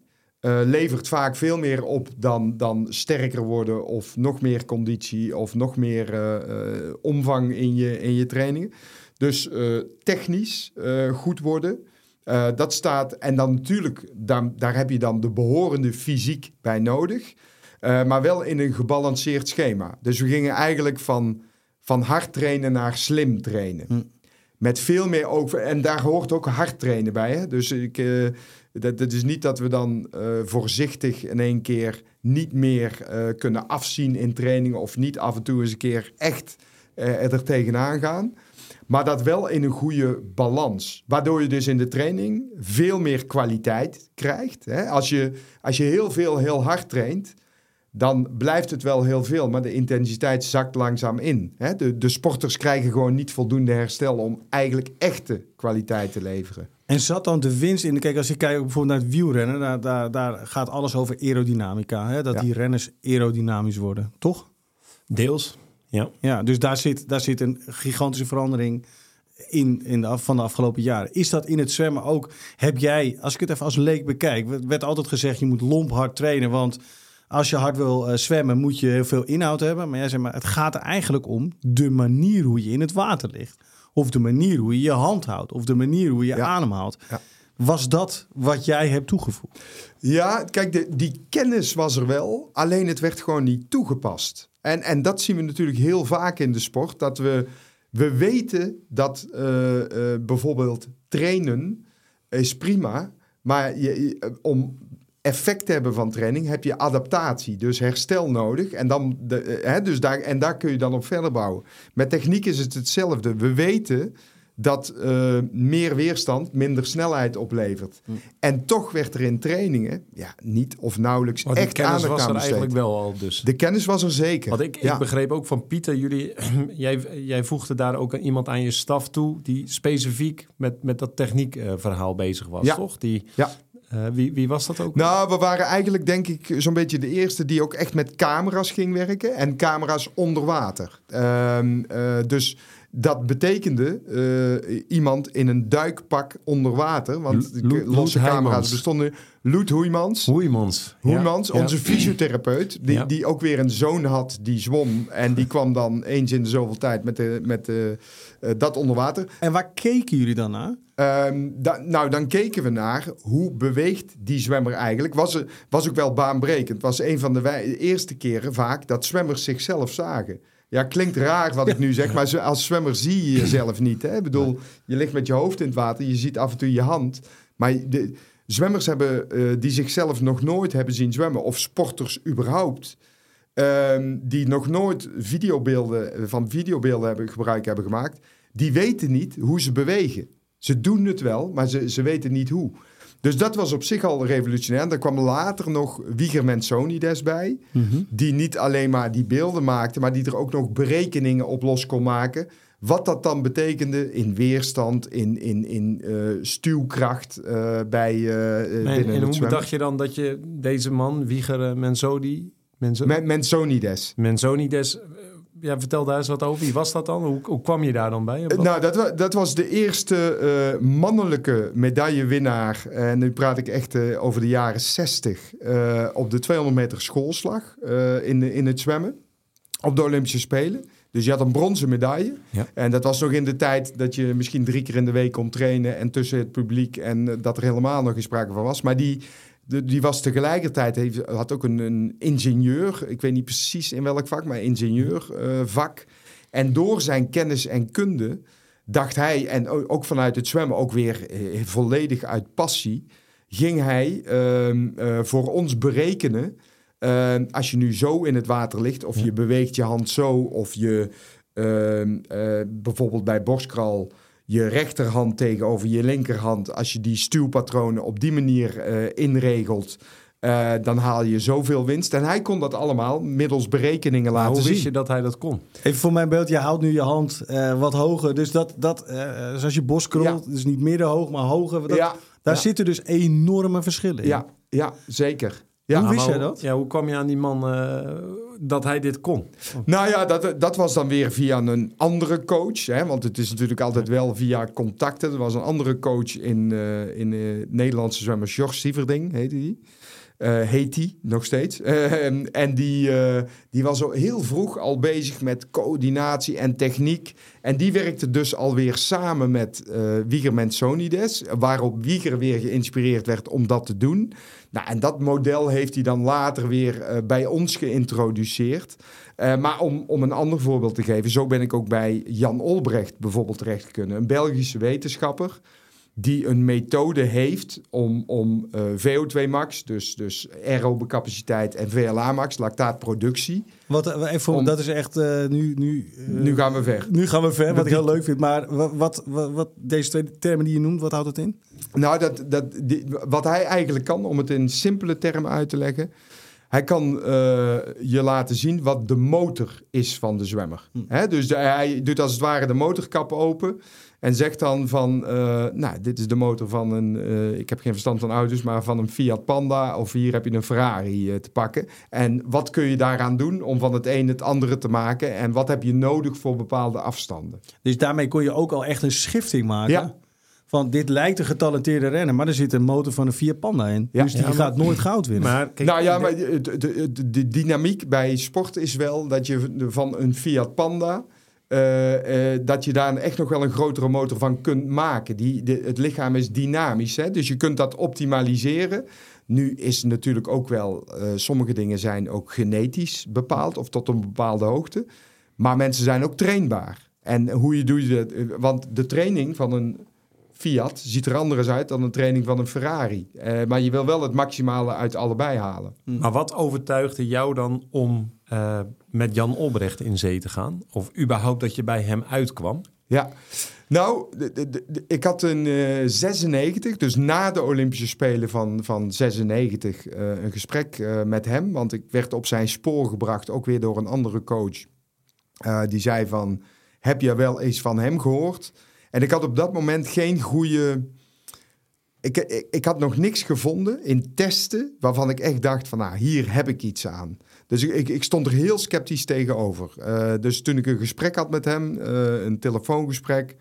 eh, levert vaak veel meer op dan, dan sterker worden of nog meer conditie of nog meer eh, eh, omvang in je, in je trainingen. Dus technisch goed worden. Dat staat, en dan natuurlijk, daar, daar heb je dan de behorende fysiek bij nodig. Maar wel in een gebalanceerd schema. Dus we gingen eigenlijk van, van hard trainen naar slim trainen. Met veel meer over. En daar hoort ook hard trainen bij. Hè? Dus ik, dat, dat is niet dat we dan eh, voorzichtig in één keer niet meer eh, kunnen afzien in trainingen. Of niet af en toe eens een keer echt eh, er tegenaan gaan. Maar dat wel in een goede balans. Waardoor je dus in de training veel meer kwaliteit krijgt. Hè? Als, je, als je heel veel heel hard traint, dan blijft het wel heel veel, maar de intensiteit zakt langzaam in. Hè? De, de sporters krijgen gewoon niet voldoende herstel om eigenlijk echte kwaliteit te leveren. En zat dan de winst in? Kijk, als je kijkt bijvoorbeeld naar het wielrennen, daar, daar, daar gaat alles over aerodynamica. Hè? Dat Ja. die renners aerodynamisch worden, toch? Deels, ja. Ja, dus daar zit, daar zit een gigantische verandering in, in de, af- van de afgelopen jaren. Is dat in het zwemmen ook? Heb jij, als ik het even als leek bekijk, werd- werd altijd gezegd je moet lomp hard trainen, want als je hard wil eh, zwemmen moet je heel veel inhoud hebben. Maar jij zegt maar, het gaat er eigenlijk om de manier hoe je in het water ligt. Of de manier hoe je je hand houdt. Of de manier hoe je Ja. ademhaalt. Ja. Was dat wat jij hebt toegevoegd? Ja, kijk, de, die kennis was er wel, alleen het werd gewoon niet toegepast. En, en dat zien we natuurlijk heel vaak in de sport, dat we, we weten dat eh, eh, bijvoorbeeld trainen is prima, maar je- om effect hebben van training heb je adaptatie, dus herstel nodig. En, dan de, eh, hè, dus daar, en daar kun je dan op verder bouwen. Met techniek is het hetzelfde. We weten dat eh, meer weerstand minder snelheid oplevert. En toch werd er in trainingen ja, niet of nauwelijks Maar echt kennis aandacht was aan er besteed. eigenlijk wel al dus. De kennis was er zeker. Want ik, ja. ik begreep ook van Pieter, jullie, jij, jij voegde daar ook iemand aan je staf toe die specifiek met, met dat techniekverhaal bezig was, Ja. toch? Die, Ja. Eh, wie, wie was dat ook? Nou, we waren eigenlijk denk ik zo'n beetje de eerste die ook echt met camera's ging werken. En camera's onder water. Ehm, eh, dus dat betekende eh, iemand in een duikpak onder water. Want Lo- losse camera's bestonden. Loet Hoeimans. Hoeimans. Hoeimans, Ja. onze fysiotherapeut, die, Ja. die ook weer een zoon had die zwom. En die kwam dan eens in de zoveel tijd met, de, met de, eh, dat onder water. En waar keken jullie dan naar? Ehm, da- nou, dan keken we naar hoe beweegt die zwemmer eigenlijk. Was, er, was ook wel baanbrekend. Was een van de wij- eerste keren vaak dat zwemmers zichzelf zagen. Ja, klinkt raar wat ik nu zeg, maar als zwemmer zie je jezelf niet. Hè? Ik bedoel, je ligt met je hoofd in het water, je ziet af en toe je hand. Maar de, zwemmers hebben, eh, die zichzelf nog nooit hebben zien zwemmen, of sporters überhaupt, ehm, die nog nooit videobeelden, van videobeelden hebben, gebruik hebben gemaakt, die weten niet hoe ze bewegen. Ze doen het wel, maar ze, ze weten niet hoe. Dus dat was op zich al revolutionair. En daar kwam later nog Wieger Mensonides bij. Die niet alleen maar die beelden maakte, maar die er ook nog berekeningen op los kon maken. Wat dat dan betekende in weerstand, in, in, in eh, stuwkracht eh, bij eh, En, en hoe dacht je dan dat je deze man, Wieger uh, Mensodi, Menso, Men-. Mensonides, eh, ja, vertel daar eens wat over. Wie was dat dan? Hoe, hoe kwam je daar dan bij? Nou, dat, dat was de eerste mannelijke medaillewinnaar. En nu praat ik echt over de jaren 60. eh, op de 200 meter schoolslag in, de- in het zwemmen. Op de Olympische Spelen. Dus je had een bronzen medaille. Ja. En dat was nog in de tijd dat je misschien drie keer in de week kon trainen. En tussen het publiek. En eh, dat er helemaal nog geen sprake van was. Maar die, de- die was tegelijkertijd, heeft, had ook een, een ingenieur. Ik weet niet precies in welk vak, maar ingenieurvak. en door zijn kennis en kunde dacht hij, en ook vanuit het zwemmen, ook weer eh, volledig uit passie, ging hij ehm, eh, voor ons berekenen. Ehm, als je nu zo in het water ligt, of je beweegt je hand zo, of je ehm, eh, bijvoorbeeld bij borstkraal je rechterhand tegenover je linkerhand, als je die stuwpatronen op die manier eh, inregelt, eh, dan haal je zoveel winst. En hij kon dat allemaal middels berekeningen Maar laten hoe zien. wist je dat hij dat kon? Even voor mijn beeld, je houdt nu je hand eh, wat hoger. Dus dat, dat zoals je borst krolt, dus niet middenhoog, maar hoger. Dat, ja, daar ja. zitten dus enorme verschillen in. ja, ja, zeker. Ja, Hoe wist jij dat? Ja, hoe kwam je aan die man eh, dat hij dit kon? Nou ja, dat, dat was dan weer via een andere coach. Hè? Want het is natuurlijk altijd wel via contacten. Er was een andere coach in, eh in eh, Nederlandse zwemmer, George Sieverding heette die. Eh, heet die nog steeds. Eh, en die, eh, die was al heel vroeg al bezig met coördinatie en techniek. En die werkte dus alweer samen met eh Wieger Mensonides. Waarop Wieger weer geïnspireerd werd om dat te doen. Nou, en dat model heeft hij dan later weer eh, bij ons geïntroduceerd. Eh, maar om, om een ander voorbeeld te geven, zo ben ik ook bij Jan Olbrecht bijvoorbeeld terecht kunnen. Een Belgische wetenschapper die een methode heeft om, om eh, VO2 max, dus, dus aerobe capaciteit en VLA max, lactaatproductie. Wat, eh, even, voor- Om- Dat is echt eh, nu... Nu, nu gaan we ver. nu gaan we ver, wat Dat ik heel leuk vind. Maar wat, wat, wat, wat- deze twee termen die je noemt, wat houdt het in? Nou, dat, dat, die- wat hij eigenlijk kan, om het in simpele termen uit te leggen. Hij kan je laten zien wat de motor is van de zwemmer. Hm. Dus de- hij doet als het ware de motorkap open. En zegt dan van, eh, nou, dit is de motor van een, eh, ik heb geen verstand van auto's, maar van een Fiat Panda. Of hier heb je een Ferrari eh, te pakken. En wat kun je daaraan doen om van het een het andere te maken? En wat heb je nodig voor bepaalde afstanden? Dus daarmee kon je ook al echt een schifting maken. Ja. Van dit lijkt een getalenteerde renner, maar er zit een motor van een Fiat Panda in. Ja. dus die Ja, maar- gaat nooit goud winnen. Maar kijk, nou ja, maar de, de, de, de dynamiek bij sport is wel dat je van een Fiat Panda... eh, eh, dat je daar echt nog wel een grotere motor van kunt maken. Die, het lichaam is dynamisch, hè? dus je kunt dat optimaliseren. Nu is natuurlijk ook wel, eh, sommige dingen zijn ook genetisch bepaald of tot een bepaalde hoogte. Maar mensen zijn ook trainbaar. En hoe je doe je dat? Want de training van een Fiat ziet er anders uit dan een training van een Ferrari. Eh, maar je wil wel het maximale uit allebei halen. Maar wat overtuigde jou dan om eh, met Jan Olbrecht in zee te gaan? Of überhaupt dat je bij hem uitkwam? Ja, nou, de- de- de- ik had eh 96, dus na de Olympische Spelen van, van 96, eh, een gesprek eh, met hem. Want ik werd op zijn spoor gebracht, ook weer door een andere coach. Eh, die zei van, heb je wel eens van hem gehoord? En ik had op dat moment geen goede... Ik, ik, ik had nog niks gevonden in testen waarvan ik echt dacht van, nou, hier heb ik iets aan. Dus ik, ik, stond er heel sceptisch tegenover. Eh, dus toen ik een gesprek had met hem, eh, een telefoongesprek,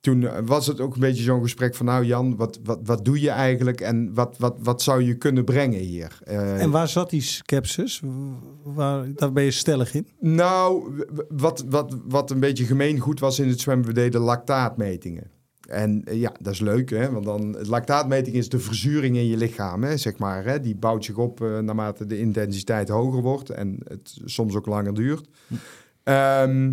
toen eh, was het ook een beetje zo'n gesprek van, nou Jan, wat, wat, wat doe je eigenlijk en wat, wat, wat zou je kunnen brengen hier? Eh, en waar zat die skepsis? Waar, daar ben je stellig in. nou, wat, wat, wat een beetje gemeengoed was in het zwemmen, we deden lactaatmetingen. En eh, ja, dat is leuk, hè? want dan, lactaatmeting is de verzuring in je lichaam, hè? zeg maar. Hè? Die bouwt zich op naarmate de intensiteit hoger wordt en het soms ook langer duurt. Ehm,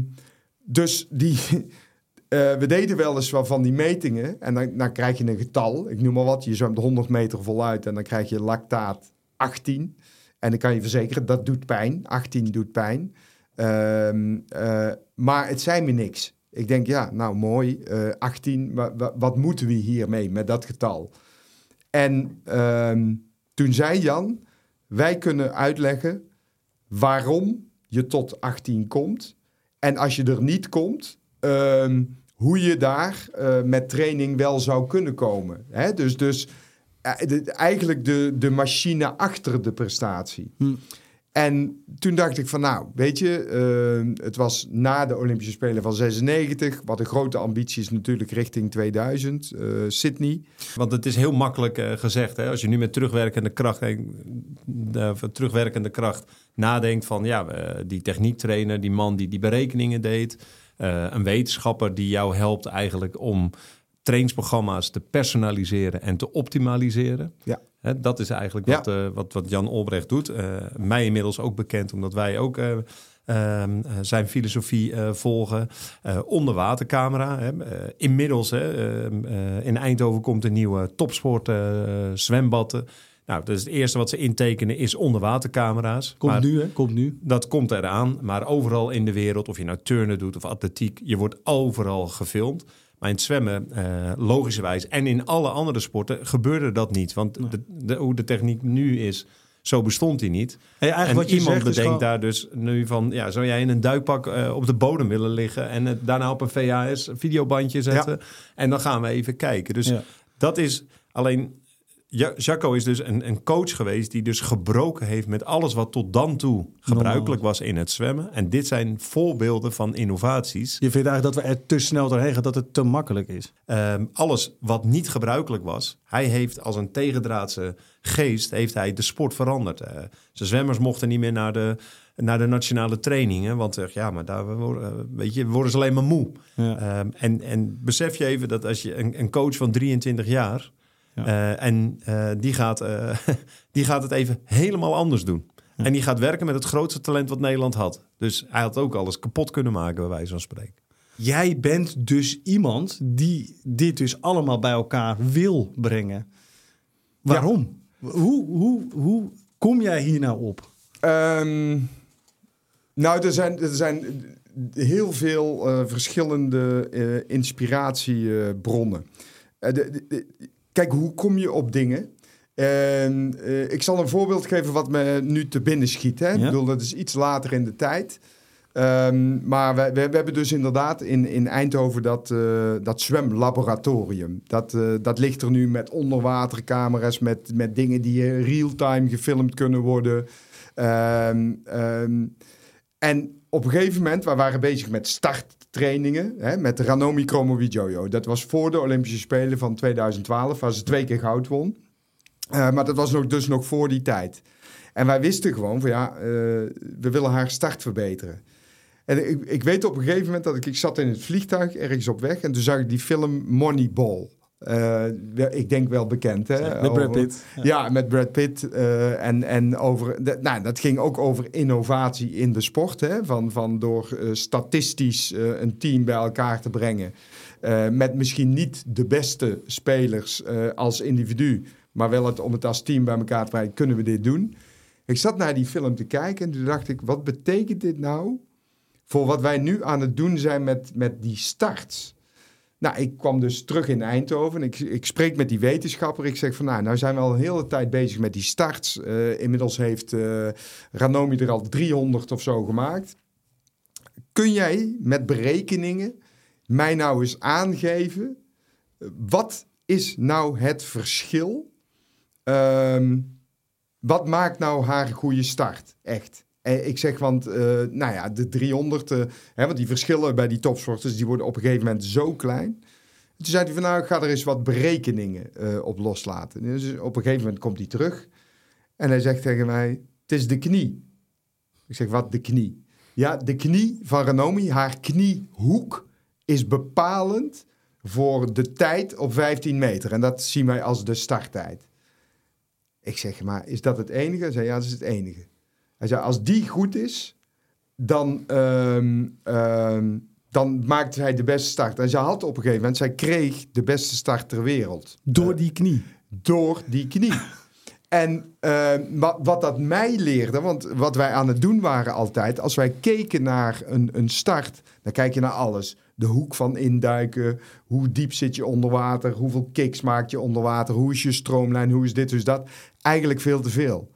dus die, eh, we deden wel eens wat van die metingen en dan, dan krijg je een getal, ik noem maar wat, je zwemt 100 meter voluit en dan krijg je lactaat 18. En dan kan je verzekeren, dat doet pijn, 18 doet pijn. Ehm, eh, maar het zei me niks. Ik denk, ja, nou mooi, eh 18, maar wa- wat moeten we hiermee met dat getal? En ehm, toen zei Jan, wij kunnen uitleggen waarom je tot 18 komt. En als je er niet komt, ehm, hoe je daar eh, met training wel zou kunnen komen. Hè? Dus, dus eh, de- eigenlijk de, de machine achter de prestatie. Hm. En toen dacht ik van nou, weet je, eh, het was na de Olympische Spelen van 96. Wat een grote ambitie is natuurlijk richting 2000, eh, Sydney. Want het is heel makkelijk gezegd. Hè? Als je nu met terugwerkende kracht, terugwerkende kracht nadenkt van ja, die techniektrainer, die man die die berekeningen deed, een wetenschapper die jou helpt eigenlijk om trainingsprogramma's te personaliseren en te optimaliseren. Ja. Dat is eigenlijk Ja. wat, eh, wat, wat Jan Olbrecht doet. Eh, mij inmiddels ook bekend, omdat wij ook eh, ehm, eh, zijn filosofie eh, volgen. Eh onderwatercamera. Hè. Eh, inmiddels ehm, eh, in Eindhoven komt een nieuwe topsport eh, zwembad. Nou, dus het eerste wat ze intekenen is onderwatercamera's. Komt Maar nu, hè? Komt nu. Dat komt eraan, maar overal in de wereld, of je nou turnen doet of atletiek, je wordt overal gefilmd. Maar in het zwemmen, eh, logischerwijs, en in alle andere sporten gebeurde dat niet. Want de, de, hoe de techniek nu is, zo bestond die niet. Hey, eigenlijk en wat iemand zegt bedenkt gewoon- daar dus nu van, ja, zou jij in een duikpak eh, op de bodem willen liggen en het daarna op een VHS videobandje zetten en dan gaan we even kijken. Dus Ja. dat is alleen. Ja, Jacco is dus een, een coach geweest die dus gebroken heeft met alles wat tot dan toe gebruikelijk was in het zwemmen. En dit zijn voorbeelden van innovaties. Je vindt eigenlijk dat we er te snel doorheen gaan, dat het te makkelijk is. Ehm, alles wat niet gebruikelijk was, hij heeft als een tegendraadse geest heeft hij de sport veranderd. Eh, zijn zwemmers mochten niet meer naar de, naar de nationale trainingen, want ja, maar daar worden, eh, weet je, worden ze alleen maar moe. Ja. Ehm, en, en besef je even dat als je een, een coach van 23 jaar Ja. eh, en eh, die, gaat, eh, die gaat het even helemaal anders doen. En die gaat werken met het grootste talent wat Nederland had. Dus hij had ook alles kapot kunnen maken, bij wijze van spreken. Jij bent dus iemand die dit dus allemaal bij elkaar wil brengen. Waarom? Hoe, hoe, hoe kom jij hier nou op? Ehm, nou, er zijn, er zijn heel veel eh, verschillende eh, inspiratiebronnen. Eh, de- de- de- kijk, hoe kom je op dingen? En eh, ik zal een voorbeeld geven wat me nu te binnen schiet. Hè? Ik bedoel, dat is iets later in de tijd. Ehm, maar we, we, we hebben dus inderdaad in, in Eindhoven dat, eh, dat zwemlaboratorium. Dat, eh, dat ligt er nu met onderwatercamera's, met, met dingen die real-time gefilmd kunnen worden. Ehm, ehm, en op een gegeven moment, we waren bezig met starttrainingen, hè, met Ranomi Kromowidjojo. Dat was voor de Olympische Spelen van 2012, waar ze twee keer goud won. Eh, maar dat was nog, dus nog voor die tijd. En wij wisten gewoon van ja, eh, we willen haar start verbeteren. En ik, ik weet op een gegeven moment dat ik, ik zat in het vliegtuig ergens op weg en toen zag ik die film Moneyball. Eh, ik denk wel bekend, hè? Met Brad Pitt. Ja, met Brad Pitt. eh, en, en over, de- nou, dat ging ook over innovatie in de sport. Hè? Van, van door eh, statistisch een team bij elkaar te brengen. met misschien niet de beste spelers als individu. Maar wel het, om het als team bij elkaar te brengen. Kunnen we dit doen? Ik zat naar die film te kijken en toen dacht ik... Wat betekent dit nou voor wat wij nu aan het doen zijn met, met die starts? Nou, ik kwam dus terug in Eindhoven. Ik, ik spreek met die wetenschapper. Ik zeg van, nou, nou zijn we al een hele tijd bezig met die starts. Eh, inmiddels heeft eh, Ranomi er al 300 of zo gemaakt. Kun jij met berekeningen mij nou eens aangeven... eh, wat is nou het verschil? Ehm, wat maakt nou haar goede start? Echt. Eh, Ik zeg, want, eh, nou ja, de 300, eh, hè, want die verschillen bij die topsporters, die worden op een gegeven moment zo klein. Toen zei hij van, nou, ik ga er eens wat berekeningen op loslaten. Dus op een gegeven moment komt hij terug en hij zegt tegen mij, het is de knie. Ik zeg, wat, de knie? Ja, de knie van Renomi, haar kniehoek is bepalend voor de tijd op 15 meter. En dat zien wij als de starttijd. Ik zeg, maar is dat het enige? Hij zei, ja, dat is het enige. Hij zei, als die goed is, dan, ehm, ehm, dan maakt hij de beste start. En ze had op een gegeven moment, zij kreeg de beste start ter wereld. Door die knie. Door die knie. En eh, wat, wat dat mij leerde, want wat wij aan het doen waren altijd, als wij keken naar een, een start, dan kijk je naar alles. De hoek van induiken, hoe diep zit je onder water, hoeveel kicks maak je onder water, hoe is je stroomlijn, hoe is dit, hoe is dat. Eigenlijk veel te veel.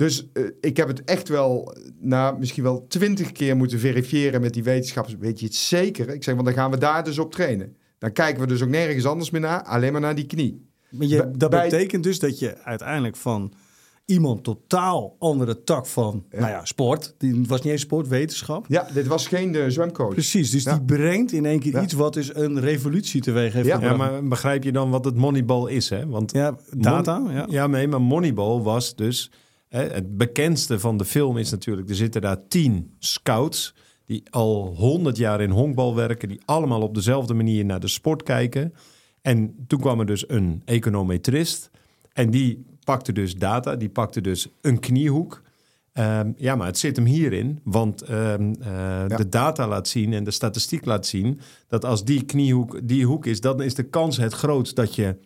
Dus eh, ik heb het echt wel, nou, misschien wel twintig keer moeten verifiëren met die wetenschappers. Weet je het zeker? Ik zeg, want dan gaan we daar dus op trainen. Dan kijken we dus ook nergens anders meer naar, alleen maar naar die knie. Maar je, dat bij- betekent dus dat je uiteindelijk van iemand totaal andere tak van, nou ja, sport. Die het was niet eens sport, wetenschap. Ja, dit was geen eh, zwemcoach. Precies, dus Ja. die brengt in één keer Ja. iets wat dus een revolutie teweeg heeft. Ja, maar begrijp je dan wat het Moneyball is? Hè? Want Ja, data, ja. Ja, nee, maar Moneyball was dus... Het bekendste van de film is natuurlijk... er zitten daar tien scouts... die al honderd jaar in honkbal werken... die allemaal op dezelfde manier naar de sport kijken. En toen kwam er dus een econometrist... en die pakte dus data, die pakte dus een kniehoek... Ehm, ja, maar het zit hem hierin, want ehm, eh, de data laat zien en de statistiek laat zien dat als die kniehoek die hoek is, dan is de kans het grootst dat je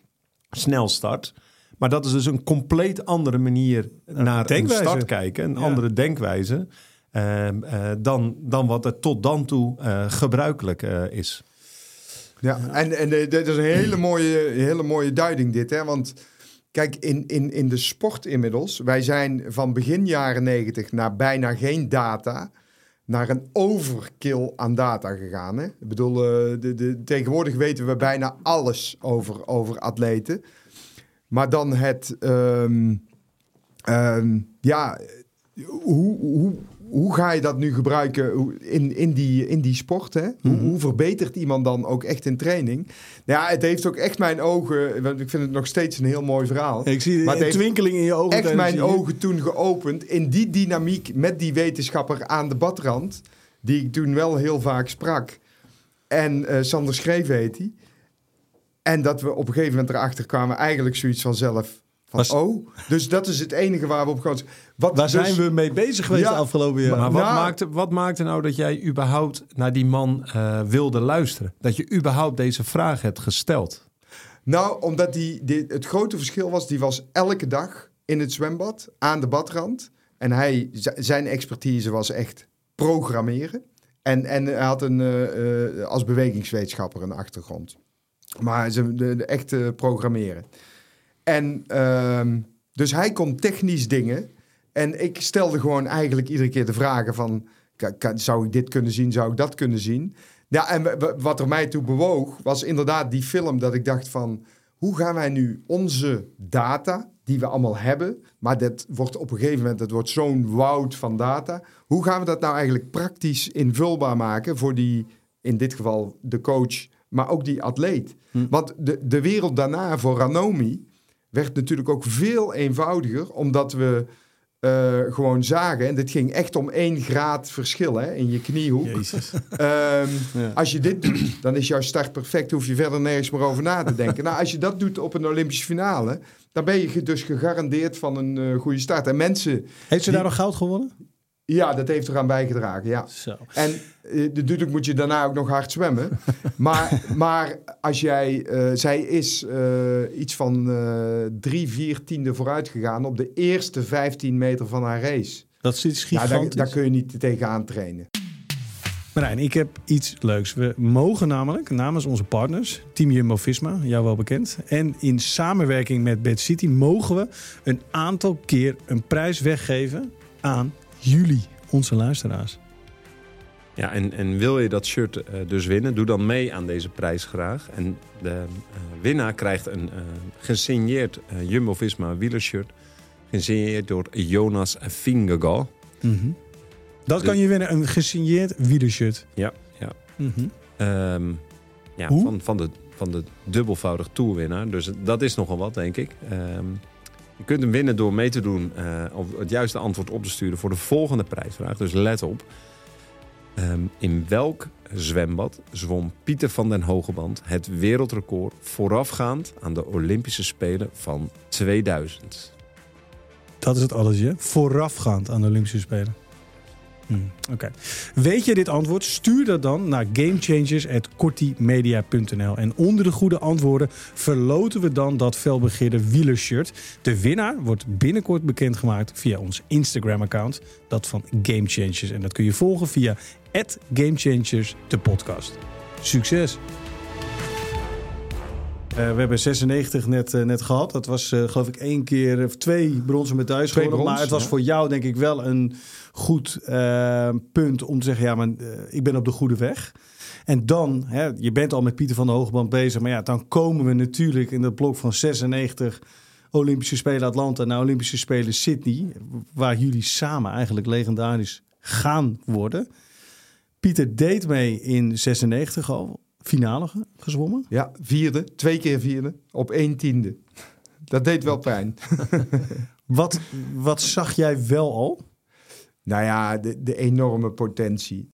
snel start. Maar dat is dus een compleet andere manier naar een start kijken, een Ja. andere denkwijze, ehm, eh, dan, dan wat er tot dan toe eh, gebruikelijk eh, is. Ja, en, en dit is een hele mooie, hele mooie duiding dit, hè? Want kijk, in, in, in de sport inmiddels, wij zijn van begin jaren negentig naar bijna geen data, naar een overkill aan data gegaan. Hè? Ik bedoel, de, de, tegenwoordig weten we bijna alles over, over atleten. Maar dan het, ehm, ehm, ja, hoe, hoe, hoe ga je dat nu gebruiken in, in, die, in die sport? Hè? Hoe, hoe verbetert iemand dan ook echt in training? Nou ja, het heeft ook echt mijn ogen, want ik vind het nog steeds een heel mooi verhaal. Ik zie Maar een twinkeling in je ogen. echt mijn ogen toen geopend in die dynamiek met die wetenschapper aan de badrand, die ik toen wel heel vaak sprak. En eh, Sander Schreef heet hij. En dat we op een gegeven moment erachter kwamen, eigenlijk zoiets vanzelf. Van, Was- oh, dus dat is het enige waar we op gaan. Wat Waar dus- zijn we mee bezig geweest Ja, de afgelopen jaar? Maar wat, Nou- maakte, wat maakte nou dat jij überhaupt naar die man eh, wilde luisteren? Dat je überhaupt deze vraag hebt gesteld? Nou, omdat die, die, het grote verschil was, die was elke dag in het zwembad, aan de badrand. En hij, zijn expertise was echt programmeren. En, en hij had een, eh, eh, als bewegingswetenschapper een achtergrond. Maar ze, de, echte programmeren. En ehm, Dus hij kon technisch dingen. En ik stelde gewoon eigenlijk iedere keer de vragen van... zou ik dit kunnen zien, zou ik dat kunnen zien? Ja, en wat er mij toe bewoog, was inderdaad die film dat ik dacht van... hoe gaan wij nu onze data, die we allemaal hebben... maar dat wordt op een gegeven moment, het wordt zo'n woud van data... hoe gaan we dat nou eigenlijk praktisch invulbaar maken voor die, in dit geval de coach... maar ook die atleet? Want de, de wereld daarna voor Ranomi werd natuurlijk ook veel eenvoudiger, omdat we eh, gewoon zagen, en dit ging echt om één graad verschil hè, in je kniehoek. Jezus. Ehm, Ja. Als je dit doet, dan is jouw start perfect, hoef je verder nergens meer over na te denken. nou, als je dat doet op een Olympische finale, dan ben je dus gegarandeerd van een eh, goede start. En mensen, Heeft ze Die- daar nog goud gewonnen? Ja, dat heeft eraan bijgedragen, ja. Zo. En eh, natuurlijk moet je daarna ook nog hard zwemmen. maar, maar als jij... eh, zij is eh, iets van drie, vier tiende vooruit gegaan... op de eerste 15 meter van haar race. Dat is iets Ja, daar, gigantisch. daar kun je niet tegenaan trainen. Marijn, ik heb iets leuks. We mogen namelijk namens onze partners, Team Jumbo-Visma, jou wel bekend... en in samenwerking met Bad City mogen we een aantal keer een prijs weggeven aan jullie, onze luisteraars. Ja, en, en wil je dat shirt eh, dus winnen, doe dan mee aan deze prijs graag. En de eh, winnaar krijgt een eh, gesigneerd Jumbo-Visma wielershirt. Gesigneerd door Jonas Fingergal. Dat kan je winnen, een gesigneerd wielershirt. Ja, ja. Mhm. Ehm, ja Hoe? van, van, de, van de dubbelvoudig toerwinnaar. Dus dat is nogal wat, denk ik. Ehm, je kunt hem winnen door mee te doen eh, of het juiste antwoord op te sturen voor de volgende prijsvraag. Dus let op. Ehm, in welk zwembad zwom Pieter van den Hogeband het wereldrecord voorafgaand aan de Olympische Spelen van 2000? Dat is het allesje. Voorafgaand aan de Olympische Spelen. Hm, Oké. Weet je dit antwoord? Stuur dat dan naar gamechangers.kortimedia.nl. En onder de goede antwoorden verloten we dan dat felbegeerde wielershirt. De winnaar wordt binnenkort bekendgemaakt via ons Instagram-account. Dat van Gamechangers. En dat kun je volgen via Gamechangers, de podcast. Succes! Eh, we hebben 96 net, eh, net gehad. Dat was eh, geloof ik één keer of twee bronzen medailles brons, maar het was ja. voor jou denk ik wel een goed eh, punt om te zeggen... ja, maar eh, ik ben op de goede weg. En dan, hè, je bent al met Pieter van de Hogeband bezig... maar ja, dan komen we natuurlijk in dat blok van 96... Olympische Spelen Atlanta naar Olympische Spelen Sydney... waar jullie samen eigenlijk legendarisch gaan worden. Pieter deed mee in 96 al, finale ge- gezwommen. Ja, vierde, twee keer vierde, op één tiende. Dat deed wel pijn. Wat, wat zag jij wel al? Nou ja, de, de enorme potentie.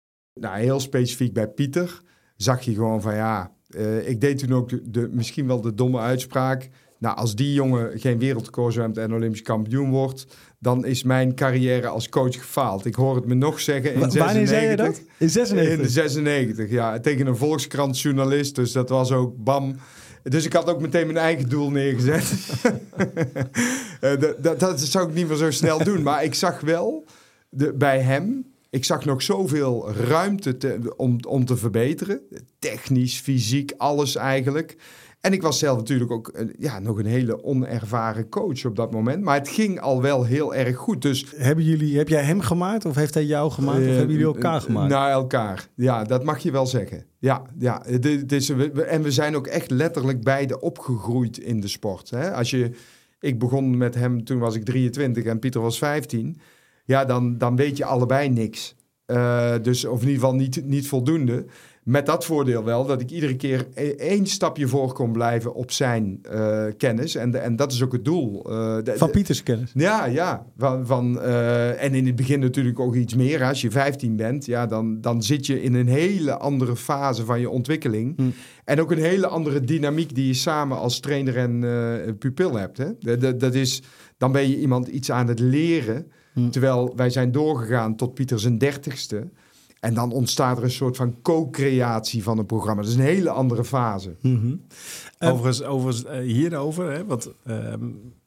Nou, heel specifiek bij Pieter zag je gewoon van ja, eh, ik deed toen ook de, de- misschien wel de domme uitspraak. Nou, als die jongen geen wereldrecord zwemt en Olympisch kampioen wordt, dan is mijn carrière als coach gefaald. Ik hoor het me nog zeggen in Wa- 96. Wanneer zei je dat? In 96? In de 96, ja. Tegen een Volkskrant-journalist. Dus dat was ook bam. Dus ik had ook meteen mijn eigen doel neergezet. Eh, dat, dat, dat zou ik niet meer zo snel doen. Maar ik zag wel de, bij hem... Ik zag nog zoveel ruimte te, om, om te verbeteren. Technisch, fysiek, alles eigenlijk. En ik was zelf natuurlijk ook eh, ja, nog een hele onervaren coach op dat moment. Maar het ging al wel heel erg goed. Dus Hebben jullie, heb jij hem gemaakt of heeft hij jou gemaakt? of eh, hebben jullie elkaar gemaakt? Naar elkaar. Ja, dat mag je wel zeggen. Ja, ja. Het is, en we zijn ook echt letterlijk beide opgegroeid in de sport. Hè? Als je, ik begon met hem, toen was ik 23 en Pieter was 15. Ja, dan, dan weet je allebei niks. Eh, dus, of in ieder geval niet, niet voldoende. Met dat voordeel wel dat ik iedere keer e- één stapje voor kon blijven op zijn eh, kennis. En, en dat is ook het doel. Eh, Van Pieters kennis. ja, ja. Van, van, en in het begin natuurlijk ook iets meer. Als je 15 bent, ja, dan, dan zit je in een hele andere fase van je ontwikkeling. Hm. En ook een hele andere dynamiek die je samen als trainer en pupil hebt. Hè? Dat, dat, dat is, dan ben je iemand iets aan het leren. Hm. Terwijl wij zijn doorgegaan tot Pieter zijn dertigste. En dan ontstaat er een soort van co-creatie van een programma. Dat is een hele andere fase. Mhm. Overigens, overigens eh, hierover, hè, wat, ehm,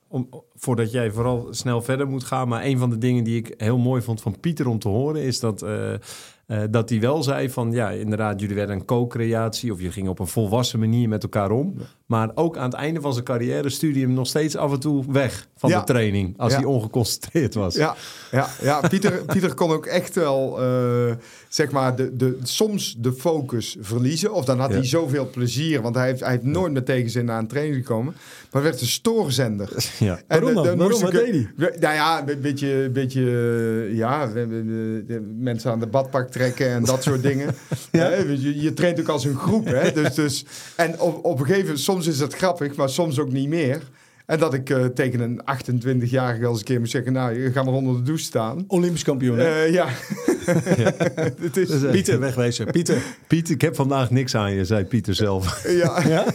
om, voordat jij vooral snel verder moet gaan. Maar een van de dingen die ik heel mooi vond van Pieter om te horen is dat. eh, Eh, dat hij wel zei van ja, inderdaad, jullie werden een co-creatie of je ging op een volwassen manier met elkaar om. Maar ook aan het einde van zijn carrière stuurde hij hem nog steeds af en toe weg van Ja. de training als Ja. hij ongeconcentreerd was. Ja, ja, ja Pieter, Pieter kon ook echt wel, eh, zeg maar, de, de, soms de focus verliezen. Of dan had Ja. hij zoveel plezier, want hij heeft, hij heeft nooit met tegenzin naar een training gekomen. Maar werd een stoorzender. Ja. Waarom En, dan? eh, Waarom? moest Wat ik- deed hij? Nou ja, een beetje, een beetje eh, ja, mensen aan de badpak trekken en dat soort dingen. Je, je traint ook als een groep, hè? Dus, dus, en op, op een gegeven moment, soms is dat grappig, maar soms ook niet meer. En dat ik eh, tegen een 28-jarige als een keer moet zeggen, nou, je gaat maar onder de douche staan. Olympisch kampioen. hè? Eh, ja. Het is, Dus, eh, Pieter, wegwezen. Pieter. Piet, ik heb vandaag niks aan je, zei Pieter zelf. ja. Ja?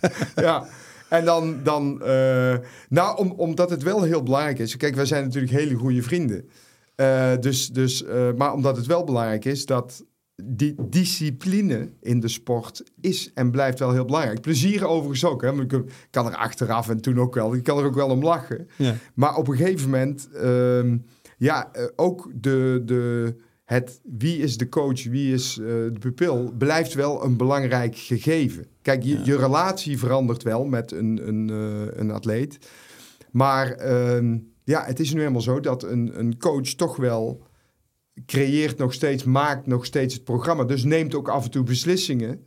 ja. En dan, dan eh, nou, om, omdat het wel heel belangrijk is. Kijk, wij zijn natuurlijk hele goede vrienden. Eh, dus, dus, eh, maar omdat het wel belangrijk is dat die discipline in de sport is en blijft wel heel belangrijk. Plezier overigens ook. Hè? Ik kan er achteraf en toen ook wel. Ik kan er ook wel om lachen. Ja. Maar op een gegeven moment, ehm, ja, eh, ook de, de, het wie is de coach, wie is eh, de pupil, blijft wel een belangrijk gegeven. Kijk, je, je relatie verandert wel met een, een, eh, een atleet. Maar ehm, ja, het is nu helemaal zo dat een, een coach toch wel creëert nog steeds, maakt nog steeds het programma. Dus neemt ook af en toe beslissingen.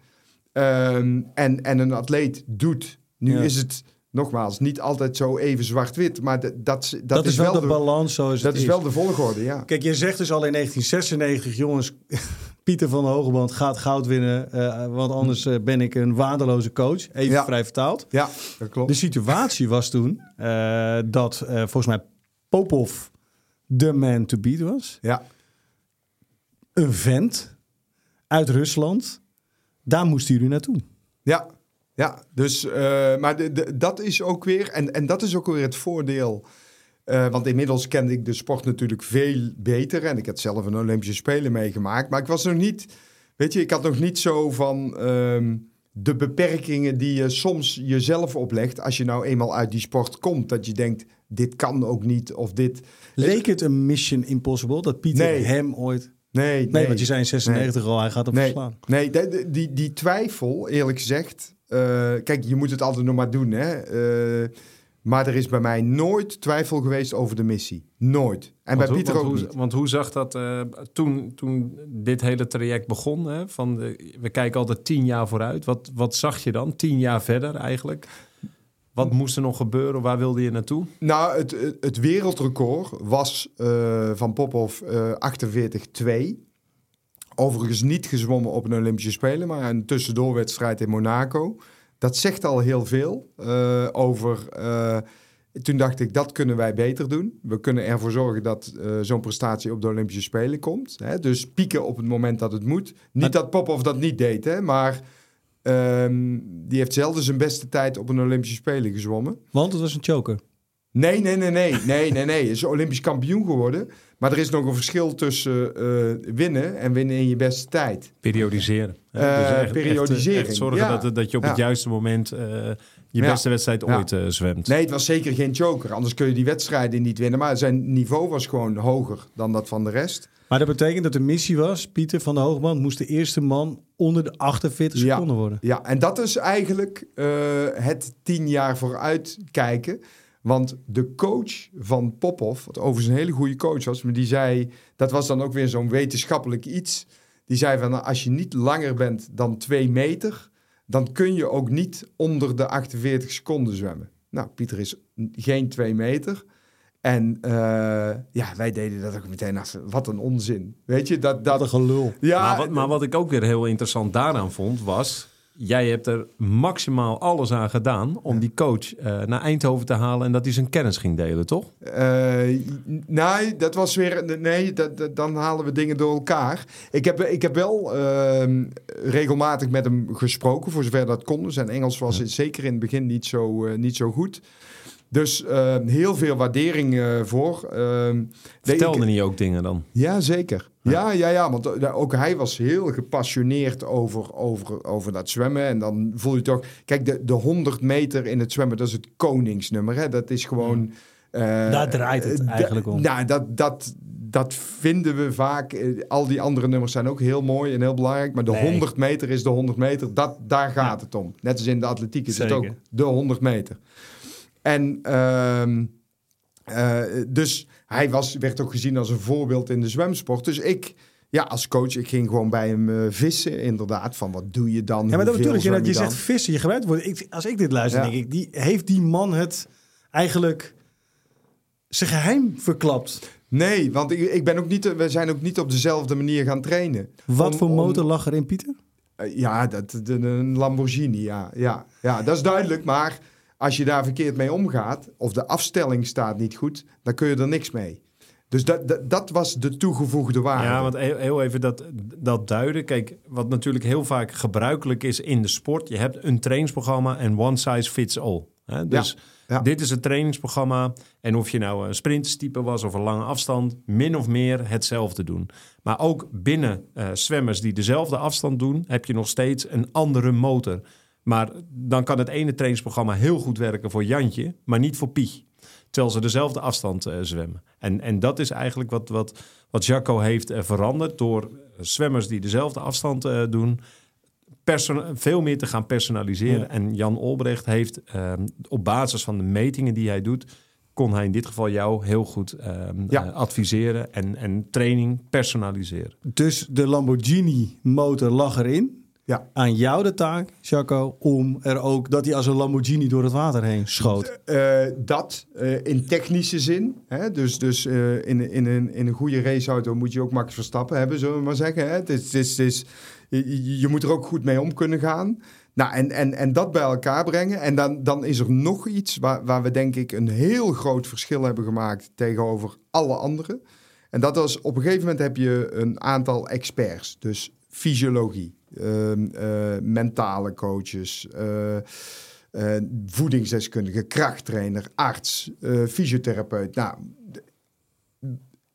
Ehm, en, en een atleet doet. Nu Ja. is het nogmaals niet altijd zo even zwart-wit, maar dat, dat, dat, Dat, is wel de de, balans zoals dat het is wel de volgorde, ja. Kijk, je zegt dus al in 1996, jongens, Pieter van de Hogeband gaat goud winnen, eh, want anders eh, ben ik een waardeloze coach. Even Ja. vrij vertaald. Ja, dat klopt. De situatie was toen eh, dat volgens mij Popov de man to beat was. ja, Een vent uit Rusland, daar moest jullie naartoe. ja, ja. Dus, eh, maar de, de- dat is ook weer, en, en dat is ook weer het voordeel. Eh, want inmiddels kende ik de sport natuurlijk veel beter. En ik had zelf een Olympische Spelen meegemaakt. Maar ik was nog niet, weet je, ik had nog niet zo van ehm, de beperkingen die je soms jezelf oplegt. Als je nou eenmaal uit die sport komt. Dat je denkt, dit kan ook niet. Of dit. Leek het een mission impossible dat Pieter Nee. hem ooit... Nee, Nee, nee. want je zei in 96 al, hij gaat hem Nee, verslaan. nee die, die twijfel, eerlijk gezegd. eh, kijk, je moet het altijd nog maar doen, hè. Eh, maar er is bij mij nooit twijfel geweest over de missie. Nooit. En bij Want hoe- Pieter want ook hoe, niet. Want hoe zag dat eh, toen, toen dit hele traject begon? Hè, van de, we kijken altijd tien jaar vooruit. Wat, wat zag je dan? Tien jaar verder eigenlijk? Wat moest er nog gebeuren? Waar wilde je naartoe? Nou, het, het- wereldrecord was eh, van Popov eh 48-2. Overigens niet gezwommen op een Olympische Spelen, maar een tussendoorwedstrijd in Monaco. Dat zegt al heel veel eh, over. toen dacht ik, dat kunnen wij beter doen. We kunnen ervoor zorgen dat zo'n prestatie op de Olympische Spelen komt. Hè? Dus pieken op het moment dat het moet. Niet Maar- dat Popov dat niet deed, hè? maar ehm, die heeft zelden zijn beste tijd op een Olympische Spelen gezwommen. Want het was een choker. Nee, nee, nee, nee, nee, nee, nee. Hij is Olympisch kampioen geworden. Maar er is nog een verschil tussen eh, winnen en winnen in je beste tijd. Periodiseren. hè? Eh, echt- periodisering, Echt, echt zorgen ja. dat, dat je op het juiste moment eh, je Ja. beste wedstrijd Ja. ooit zwemt. Nee, het was zeker geen joker. Anders kun je die wedstrijden niet winnen. Maar zijn niveau was gewoon hoger dan dat van de rest. Maar dat betekent dat de missie was, Pieter van de Hoogband moest de eerste man onder de 48 Ja. seconden worden. Ja, en dat is eigenlijk eh, het tien jaar vooruit kijken. Want de coach van Popov, wat overigens een hele goede coach was, maar die zei, dat was dan ook weer zo'n wetenschappelijk iets. Die zei van, nou, als je niet langer bent dan twee meter, dan kun je ook niet onder de 48 seconden zwemmen. Nou, Pieter is geen twee meter. En eh, ja, wij deden dat ook meteen af. Wat een onzin. Weet je, dat... Dat een gelul. ja, maar, wat, maar wat ik ook weer heel interessant daaraan vond, was... Jij hebt er maximaal alles aan gedaan om die coach eh, naar Eindhoven te halen... en dat hij zijn kennis ging delen, toch? Eh, nee, dat was weer. Nee, dat, dat- dan halen we dingen door elkaar. Ik heb, ik heb wel ehm, regelmatig met hem gesproken, voor zover dat kon. Zijn Engels was zeker in het begin niet zo, niet zo goed. Dus eh, heel veel waardering eh, voor. Ehm, nee, Vertelde ik- niet ook dingen dan? ja, zeker. Ja, ja, ja. Want eh, ook hij was heel gepassioneerd over, over, over dat zwemmen. En dan voel je toch... Kijk, de, de 100 meter in het zwemmen, dat is het koningsnummer. Hè? Dat is gewoon... eh, Daar draait het eigenlijk om. Nou, dat, dat, dat vinden we vaak. Al die andere nummers zijn ook heel mooi en heel belangrijk. Maar de Nee. 100 meter is de 100 meter. Dat, daar gaat het om. Net als in de atletiek is Zeker. het ook de 100 meter. En eh, dus hij was, werd ook gezien als een voorbeeld in de zwemsport. Dus ik, ja, als coach, ik ging gewoon bij hem eh, vissen, inderdaad. Van wat doe je dan? Ja, maar dat natuurlijk, je, zwem je dan? zegt vissen, je gebruikt woord. Ik, als ik dit luister, Ja. denk ik, die, heeft die man het eigenlijk zijn geheim verklapt? Nee, want ik, ik ben ook niet, we zijn ook niet op dezelfde manier gaan trainen. Wat Om- voor om- motor lag er in, Pieter? Eh, Ja, dat, de- een Lamborghini, ja, ja, ja. Dat is duidelijk, maar als je daar verkeerd mee omgaat... of de afstelling staat niet goed, dan kun je er niks mee. Dus dat, dat, dat was de toegevoegde waarde. Ja, want heel, even dat, dat duiden. Kijk, wat natuurlijk heel vaak gebruikelijk is in de sport. Je hebt een trainingsprogramma en one size fits all. Hè? Dus ja. dit is het trainingsprogramma. En of je nou een sprintstype was of een lange afstand, min of meer hetzelfde doen. Maar ook binnen eh, zwemmers die dezelfde afstand doen, heb je nog steeds een andere motor. Maar dan kan het ene trainingsprogramma heel goed werken voor Jantje, maar niet voor Piech. Terwijl ze dezelfde afstand eh, zwemmen. En, en dat is eigenlijk wat, wat, wat Jacco heeft eh, veranderd door zwemmers die dezelfde afstand eh, doen, veel meer te gaan personaliseren. Ja. En Jan Olbrecht heeft ehm, op basis van de metingen die hij doet, kon hij in dit geval jou heel goed ehm, Ja. eh, adviseren en, en training personaliseren. Dus de Lamborghini motor lag erin. Ja. Aan jou de taak, Jaco, om er ook dat hij als een Lamborghini door het water heen schoot. Eh, dat eh, in technische zin. Hè? Dus, dus eh, in, in, een, in een goede raceauto moet je ook Max Verstappen hebben, zullen we maar zeggen. Hè? Het is, het is, het is- je, je moet er ook goed mee om kunnen gaan. Nou, en, en, en dat bij elkaar brengen. En dan, dan is er nog iets waar, waar we denk ik een heel groot verschil hebben gemaakt tegenover alle anderen. En dat was op een gegeven moment heb je een aantal experts. Dus fysiologie, mentale coaches, eh, eh, voedingsdeskundige, krachttrainer, arts, eh, fysiotherapeut. Nou,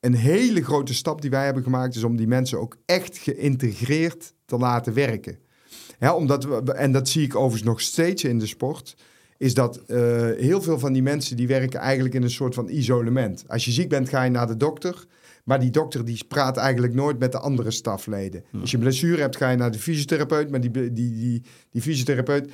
een hele grote stap die wij hebben gemaakt is om die mensen ook echt geïntegreerd te laten werken. Ja, omdat we, en dat zie ik overigens nog steeds in de sport, is dat eh, heel veel van die mensen die werken eigenlijk in een soort van isolement. Als je ziek bent, ga je naar de dokter. Maar die dokter die praat eigenlijk nooit met de andere stafleden. Als je blessure hebt, ga je naar de fysiotherapeut. Maar die, die, die, die fysiotherapeut.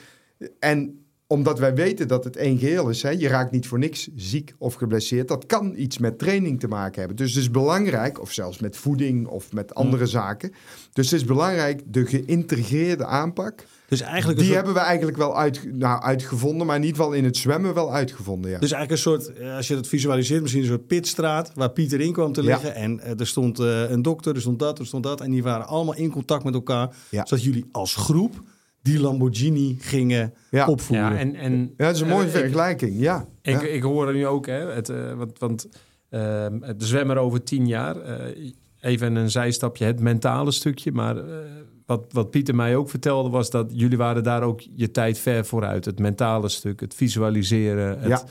En omdat wij weten dat het één geheel is, hè, je raakt niet voor niks ziek of geblesseerd. Dat kan iets met training te maken hebben. Dus het is belangrijk, of zelfs met voeding of met andere zaken. Dus het is belangrijk, de geïntegreerde aanpak. Dus eigenlijk, Die soort, hebben we eigenlijk wel uit, nou, uitgevonden, maar ieder geval in het zwemmen wel uitgevonden. Ja. dus eigenlijk een soort, eh, als je dat visualiseert, misschien een soort pitstraat waar Pieter in kwam te Ja. liggen. En eh, er stond eh, een dokter, er stond dat, er stond dat. En die waren allemaal in contact met elkaar. Ja. Zodat jullie als groep die Lamborghini gingen Ja. opvoeren. Ja, en, en, ja, dat is een mooie eh, ik- vergelijking. Ja. Ik, ja. ik hoor er nu ook, hè, het, eh, want, want ehm, de zwemmer over tien jaar, eh, even een zijstapje, het mentale stukje. Maar eh, wat, wat Pieter mij ook vertelde was dat jullie waren daar ook je tijd ver vooruit. Het mentale stuk, het visualiseren, het Ja.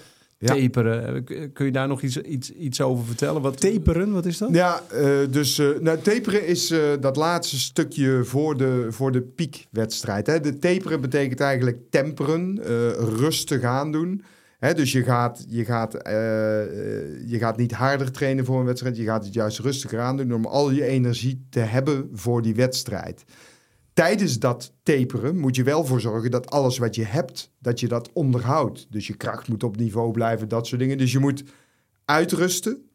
Taperen. Eh, Kun je daar nog iets, iets, iets over vertellen? Wat, Taperen, wat is dat? Ja, eh, dus eh, nou, taperen is eh, dat laatste stukje voor de, voor de piekwedstrijd. Hè. De taperen betekent eigenlijk temperen, eh, rustig aandoen. Hè, dus je gaat, je, gaat, eh, eh, je gaat niet harder trainen voor een wedstrijd. Je gaat het juist rustiger aandoen om al je energie te hebben voor die wedstrijd. Tijdens dat taperen moet je wel voor zorgen dat alles wat je hebt, dat je dat onderhoudt. Dus je kracht moet op niveau blijven, dat soort dingen. Dus je moet uitrusten.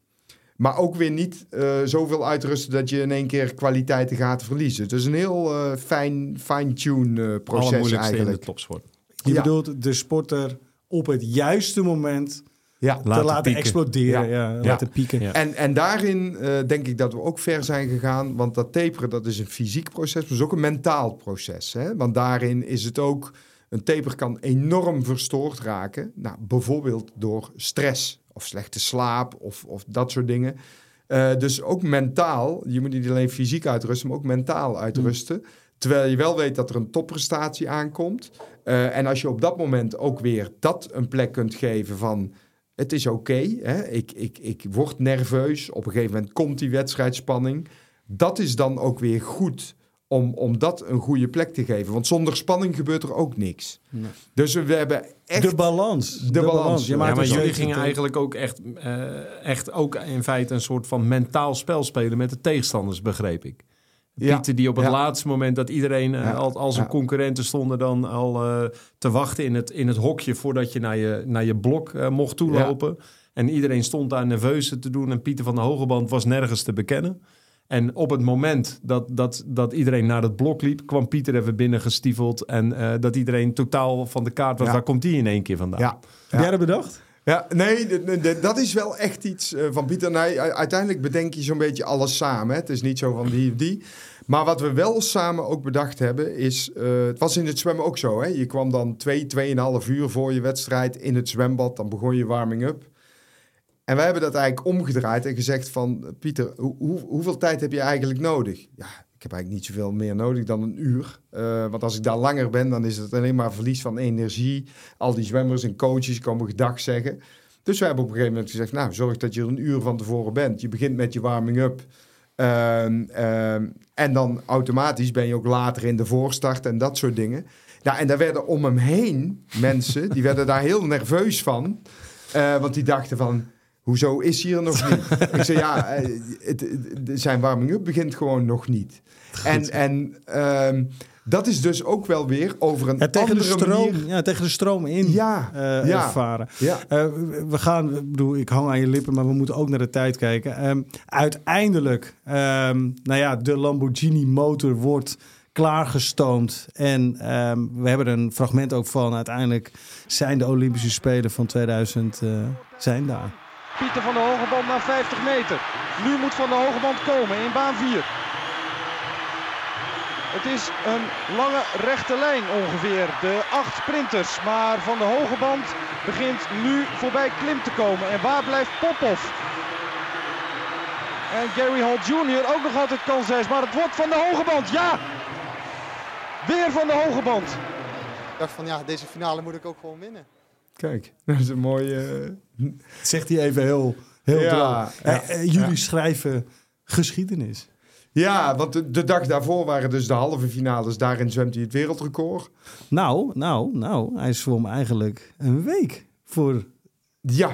Maar ook weer niet eh, zoveel uitrusten dat je in één keer kwaliteiten gaat verliezen. Het is een heel eh, fijn, fine-tune proces allermoeilijkste in de eigenlijk. topsport. Je Ja. bedoelt de sporter op het juiste moment Ja. te Laten exploderen. Ja. Ja. laten pieken. Ja. En, en daarin eh, denk ik dat we ook ver zijn gegaan. Want dat taperen, dat is een fysiek proces, maar is ook een mentaal proces. Hè? Want daarin is het ook... Een taper kan enorm verstoord raken. Nou, bijvoorbeeld door stress of slechte slaap of, of dat soort dingen. Eh, dus ook mentaal. Je moet niet alleen fysiek uitrusten, maar ook mentaal uitrusten. Terwijl je wel weet dat er een topprestatie aankomt. Eh, en als je op dat moment ook weer dat een plek kunt geven van... Het is oké, hè? ik, ik, ik word nerveus. Op een gegeven moment komt die wedstrijdspanning. Dat is dan ook weer goed om, om dat een goede plek te geven. Want zonder spanning gebeurt er ook niks. Dus we hebben echt... De balans. De, balans. Je Ja, maar jullie gingen eigenlijk ook echt, eh, echt ook in feite een soort van mentaal spel spelen met de tegenstanders, begreep ik. Ja. Pieter die op het Ja. laatste moment dat iedereen eh, al, al zijn Ja. concurrenten stonden dan al eh, te wachten in het, in het hokje voordat je naar je, naar je blok eh, mocht toelopen. En iedereen stond daar nerveus te doen en Pieter van de Hogeband was nergens te bekennen. En op het moment dat, dat, dat iedereen naar het blok liep, kwam Pieter even binnen gestiefeld. En eh, dat iedereen totaal van de kaart was. Ja. Waar komt die in één keer vandaan? Ja. Heb jij dat bedacht? Ja, nee, dat is wel echt iets eh, van Pieter. Uiteindelijk bedenk je zo'n beetje alles samen. Hè. Het is niet zo van die of die. Maar wat we wel samen ook bedacht hebben is... eh, het was in het zwemmen ook zo. Hè. Je kwam dan twee, tweeënhalf uur voor je wedstrijd in het zwembad. Dan begon je warming-up. En wij hebben dat eigenlijk omgedraaid en gezegd van... Pieter, hoe- hoeveel tijd heb je eigenlijk nodig? Ja, ik heb eigenlijk niet zoveel meer nodig dan een uur. Eh, want als ik daar langer ben, dan is het alleen maar verlies van energie. Al die zwemmers en coaches komen gedag zeggen. Dus we hebben op een gegeven moment gezegd... nou, zorg dat je er een uur van tevoren bent. Je begint met je warming-up. Ehm, ehm, en dan automatisch ben je ook later in de voorstart en dat soort dingen. Ja, en daar werden om hem heen mensen... die werden daar heel nerveus van. Eh, want die dachten van... Hoezo is hier nog niet? ik zei, ja, eh, het, het- zijn warming-up begint gewoon nog niet. En, en ehm, dat is dus ook wel weer over een Ja, tegen, de andere stroom, manier... ja, tegen de stroom in Ja, eh, ja. ervaren. Ja, Eh, we gaan, ik bedoel, ik hang aan je lippen, maar we moeten ook naar de tijd kijken. Ehm, uiteindelijk, ehm, nou ja, de Lamborghini motor wordt klaargestoomd. En we hebben er een fragment ook van. Uiteindelijk zijn de Olympische Spelen van 2000 eh, zijn daar. Pieter van de Hogeband naar 50 meter. Nu moet Van de Hogeband komen in baan 4. Het is een lange rechte lijn ongeveer. De acht sprinters. Maar Van de Hogeband begint nu voorbij Klim te komen. En waar blijft Popov? En Gary Hall Jr. ook nog altijd kanshebbers. Maar het wordt Van de Hogeband. Ja! Weer Van de Hogeband. Ik dacht van ja, deze finale moet ik ook gewoon winnen. Kijk, dat is een mooie... eh, Zegt hij even heel, heel Ja, Eh, eh, jullie ja. schrijven geschiedenis. Ja, want de, de dag daarvoor waren dus de halve finales. Daarin zwemt hij het wereldrecord. Nou, nou, nou, hij zwom eigenlijk een week voor Ja,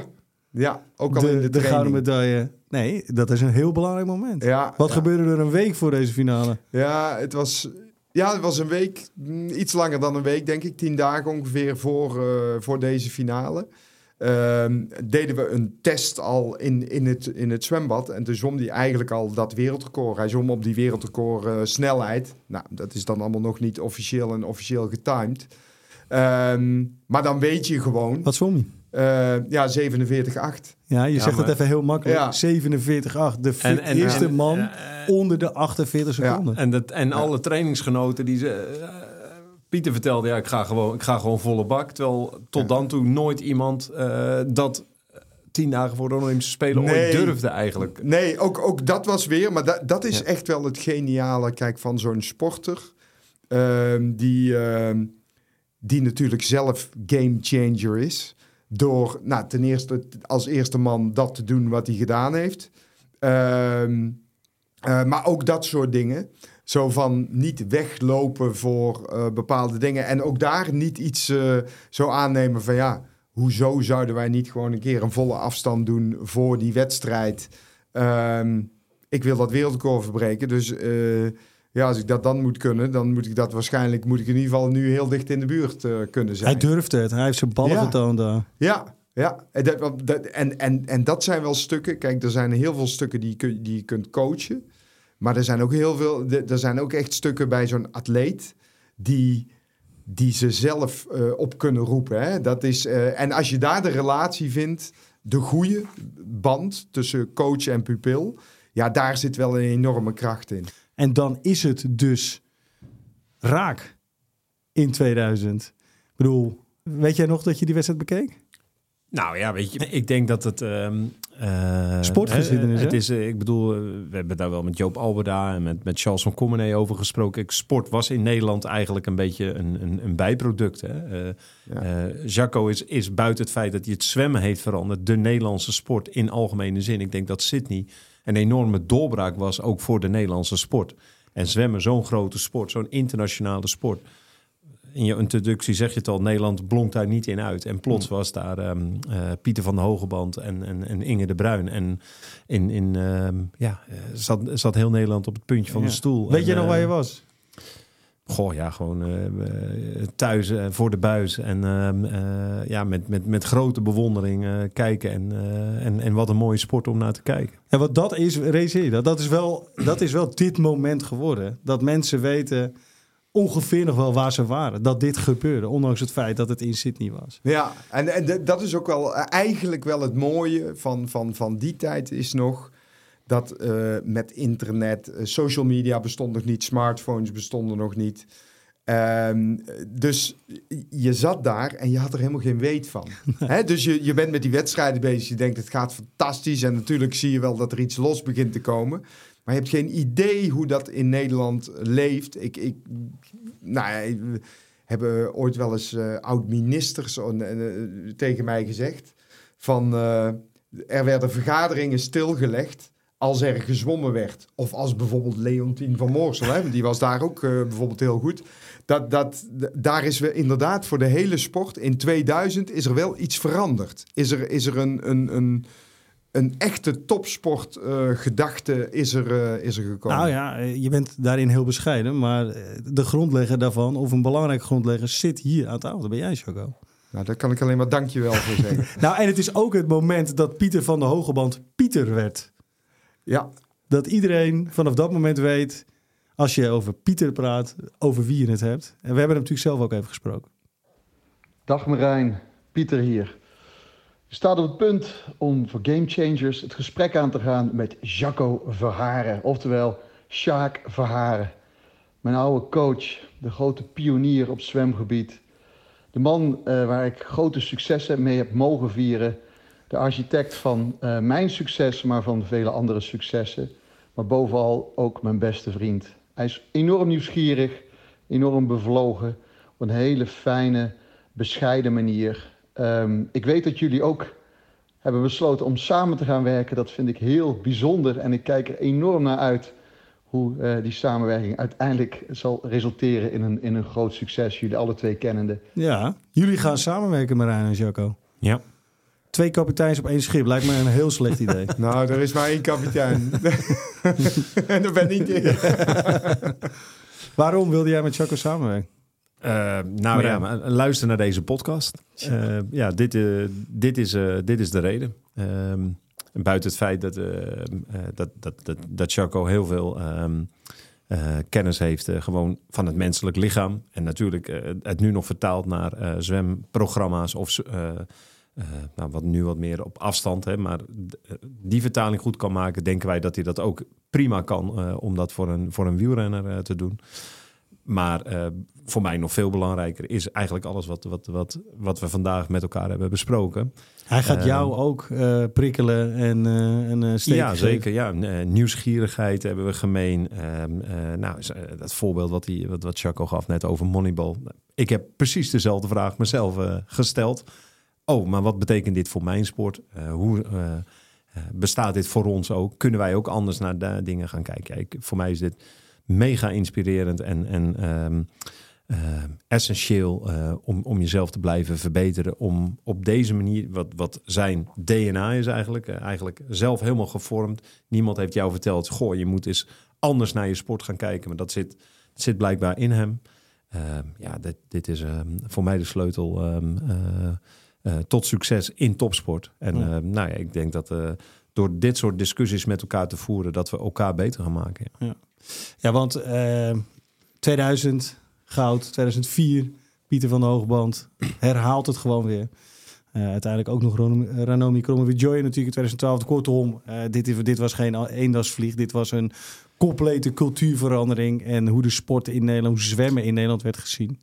ja ook al de, in de, de gouden medaille. Nee, dat is een heel belangrijk moment. Ja, Wat gebeurde er een week voor deze finale? Ja, het was, ja, het was een week, mm, iets langer dan een week, denk ik. Tien dagen ongeveer voor, eh, voor deze finale. Ehm, deden we een test al in, in, het, in het zwembad. En toen zwom hij eigenlijk al dat wereldrecord. Hij zwom op die wereldrecord eh, snelheid. Nou, dat is dan allemaal nog niet officieel en officieel getimed. Ehm, maar dan weet je gewoon, Wat zwom hij? Eh, ja, 47,8. Ja, je Ja, zegt maar- het even heel makkelijk. Ja. 47,8. De En- en- eerste en- man eh, onder de 48 Ja. seconden. En, dat, en alle trainingsgenoten die ze. eh, Pieter vertelde, ja, ik ga gewoon, ik ga gewoon volle bak. Terwijl tot dan toe nooit iemand eh, dat tien dagen voor de Olympische Spelen ooit durfde eigenlijk. Nee, ook, ook dat was weer. Maar dat, dat is echt wel het geniale kijk, van zo'n sporter. ehm, die, ehm, die natuurlijk zelf game changer is. Door nou, ten eerste als eerste man dat te doen wat hij gedaan heeft. Ehm, eh, maar ook dat soort dingen. Zo van niet weglopen voor eh, bepaalde dingen. En ook daar niet iets eh, zo aannemen van ja, hoezo zouden wij niet gewoon een keer een volle afstand doen voor die wedstrijd? Ehm, ik wil dat wereldrecord verbreken. Dus ja, als ik dat dan moet kunnen, dan moet ik dat waarschijnlijk, moet ik in ieder geval nu heel dicht in de buurt eh, kunnen zijn. Hij durfde het. Hij heeft zijn ballen Ja. getoond daar. Ja, ja. En dat, en, en, en dat zijn wel stukken. Kijk, er zijn heel veel stukken die kun- die je kunt coachen. Maar er zijn ook heel veel. Er zijn ook echt stukken bij zo'n atleet die, die ze zelf eh, op kunnen roepen. Hè? Dat is, eh, en als je daar de relatie vindt, de goede band tussen coach en pupil. Ja, daar zit wel een enorme kracht in. En dan is het dus raak in 2000. Ik bedoel, weet jij nog dat je die wedstrijd bekeek? Nou ja, weet je, ik denk dat het. eh, Sportgeschiedenis, hè, Het is, eh, ik bedoel, eh, we hebben daar wel met Joop Alberda en met, met Charles van Commenee over gesproken. Ik, sport was in Nederland eigenlijk een beetje een, een, een bijproduct. Hè? Jacco is, is buiten het feit dat hij het zwemmen heeft veranderd, de Nederlandse sport in algemene zin. Ik denk dat Sydney een enorme doorbraak was, ook voor de Nederlandse sport. En zwemmen, zo'n grote sport, zo'n internationale sport. In je introductie zeg je het al, Nederland blonk daar niet in uit. En plots was daar ehm, eh, Pieter van de Hogeband en, en, en Inge de Bruin. En in, in ehm, ja, eh, zat, zat heel Nederland op het puntje van Ja. de stoel. Weet En, je nog eh, waar je was? Goh, ja, gewoon eh, eh, thuis eh, voor de buis. En ehm, eh, ja, met, met, met grote bewondering eh, kijken. En, eh, en, en wat een mooie sport om naar te kijken. En wat dat is, realiseer dat, dat is, wel, dat is wel dit moment geworden. Dat mensen weten ongeveer nog wel waar ze waren. Dat dit gebeurde, ondanks het feit dat het in Sydney was. Ja, en, en dat is ook wel eigenlijk wel het mooie van, van, van die tijd is nog dat eh, met internet, eh, social media bestond nog niet, smartphones bestonden nog niet. Ehm, dus je zat daar en je had er helemaal geen weet van. Hè, dus je, je bent met die wedstrijden bezig, je denkt het gaat fantastisch en natuurlijk zie je wel dat er iets los begint te komen. Maar je hebt geen idee hoe dat in Nederland leeft. Ik, ik, nou ja, we hebben ooit wel eens eh, oud-ministers eh, eh, tegen mij gezegd van eh, er werden vergaderingen stilgelegd als er gezwommen werd. Of als bijvoorbeeld Leontien van Moorsel, hè, die was daar ook eh, bijvoorbeeld heel goed. Dat, dat, daar is we inderdaad voor de hele sport in 2000 is er wel iets veranderd. Is er, is er een, een, een, een echte topsportgedachte is, er, eh, is er gekomen. Nou ja, eh, je bent daarin heel bescheiden. Maar eh, de grondlegger daarvan, of een belangrijke grondlegger, zit hier aan tafel. Dat ben jij, Choco. Nou, daar kan ik alleen maar dankjewel voor zeggen. Nou, en het is ook het moment dat Pieter van de Hogeband Pieter werd. Ja, Dat iedereen vanaf dat moment weet, als je over Pieter praat, over wie je het hebt. En we hebben hem natuurlijk zelf ook even gesproken. Dag Marijn, Pieter hier. Je staat op het punt om voor Game Changers het gesprek aan te gaan met Jacco Verharen, oftewel Sjaak Verharen. Mijn oude coach, de grote pionier op zwemgebied. De man eh, waar ik grote successen mee heb mogen vieren. De architect van eh, mijn succes, maar van vele andere successen. Maar bovenal ook mijn beste vriend. Hij is enorm nieuwsgierig, enorm bevlogen. Op een hele fijne, bescheiden manier. Ehm, ik weet dat jullie ook hebben besloten om samen te gaan werken. Dat vind ik heel bijzonder en ik kijk er enorm naar uit hoe eh, die samenwerking uiteindelijk zal resulteren in een, in een groot succes. Jullie alle twee kennende. Ja, jullie gaan samenwerken, Marijn en Jacco. Ja. Twee kapiteins op één schip lijkt me een heel slecht idee. nou, er is maar één kapitein. en dat ben niet ik. Waarom wilde jij met Jacco samenwerken? Eh, nou ja, maar luister naar deze podcast. Eh, ja, dit, eh, dit, is, eh, dit is de reden. Ehm, en buiten het feit dat, eh, eh, dat, dat, dat, dat Chaco heel veel ehm, eh, kennis heeft eh, gewoon van het menselijk lichaam. En natuurlijk eh, het nu nog vertaald naar eh, zwemprogramma's of eh, nou, wat nu wat meer op afstand. Hè, maar eh, die vertaling goed kan maken, denken wij dat hij dat ook prima kan eh, om dat voor een, voor een wielrenner te doen. Maar voor mij nog veel belangrijker is eigenlijk alles wat, wat, wat, wat we vandaag met elkaar hebben besproken. Hij gaat jou ook prikkelen en uh, Ja, zeker. Ja. Nieuwsgierigheid hebben we gemeen. Ehm, eh, nou, dat voorbeeld wat, hij, wat, wat Chaco gaf net over Moneyball. Ik heb precies dezelfde vraag mezelf gesteld. Oh, maar wat betekent dit voor mijn sport? Eh, hoe eh, eh, bestaat dit voor ons ook? Kunnen wij ook anders naar dingen gaan kijken? Voor mij is dit mega inspirerend en, en ehm, eh, essentieel om, om jezelf te blijven verbeteren. Om op deze manier, wat, wat zijn DNA is eigenlijk, eigenlijk zelf helemaal gevormd. Niemand heeft jou verteld, goh, je moet eens anders naar je sport gaan kijken. Maar dat zit, zit blijkbaar in hem. Ehm, ja, dit, dit is ehm, voor mij de sleutel ehm, tot succes in topsport. En Ja. ehm, nou ja, ik denk dat eh, door dit soort discussies met elkaar te voeren, dat we elkaar beter gaan maken. Ja. Ja, want eh, 2000 goud, 2004 Pieter van de Hoogband herhaalt het gewoon weer. Eh, uiteindelijk ook nog Ron- Ranomi Kromowidjojo natuurlijk in 2012. Kortom, eh, dit, dit was geen eendagsvlieg. Dit was een complete cultuurverandering. En hoe de sport in Nederland, zwemmen in Nederland werd gezien.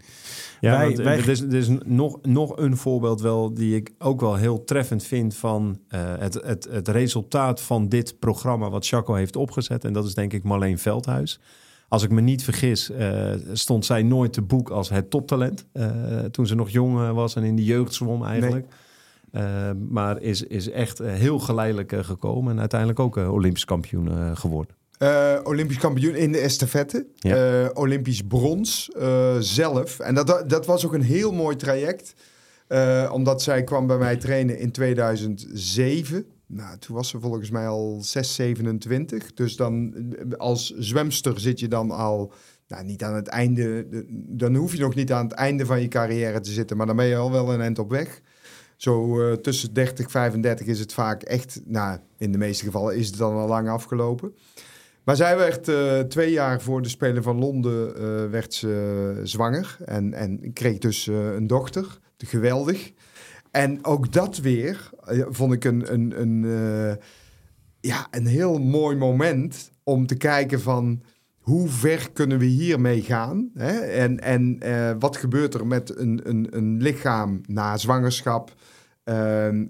Ja, Wij- want, eh, wij- er is, er is nog, nog een voorbeeld wel die ik ook wel heel treffend vind van eh, het, het, het resultaat van dit programma wat Chaco heeft opgezet. En dat is denk ik Marleen Veldhuis. Als ik me niet vergis, eh, stond zij nooit te boek als het toptalent. eh, toen ze nog jong eh, was en in de jeugd zwom eigenlijk. Eh, maar is, is echt eh, heel geleidelijk eh, gekomen en uiteindelijk ook eh, Olympisch kampioen eh, geworden. Uh, Olympisch kampioen in de estafette. Ja. Uh, Olympisch brons uh, zelf. En dat, dat was ook een heel mooi traject. omdat zij kwam bij mij trainen in 2007. Nou, toen was ze volgens mij al 6, 27. Dus dan als zwemster zit je dan al nou, niet aan het einde. Dan hoef je nog niet aan het einde van je carrière te zitten. Maar dan ben je al wel een eind op weg. Zo uh, tussen 30 35 is het vaak echt, nou, in de meeste gevallen is het dan al lang afgelopen. Maar zij werd uh, twee jaar voor de Spelen van Londen uh, werd ze zwanger en, en kreeg dus een dochter. Geweldig. En ook dat weer vond ik een, een, een, ja, een heel mooi moment om te kijken van hoe ver kunnen we hiermee gaan? Hè? En, en wat gebeurt er met een, een, een lichaam na zwangerschap? Uh, uh,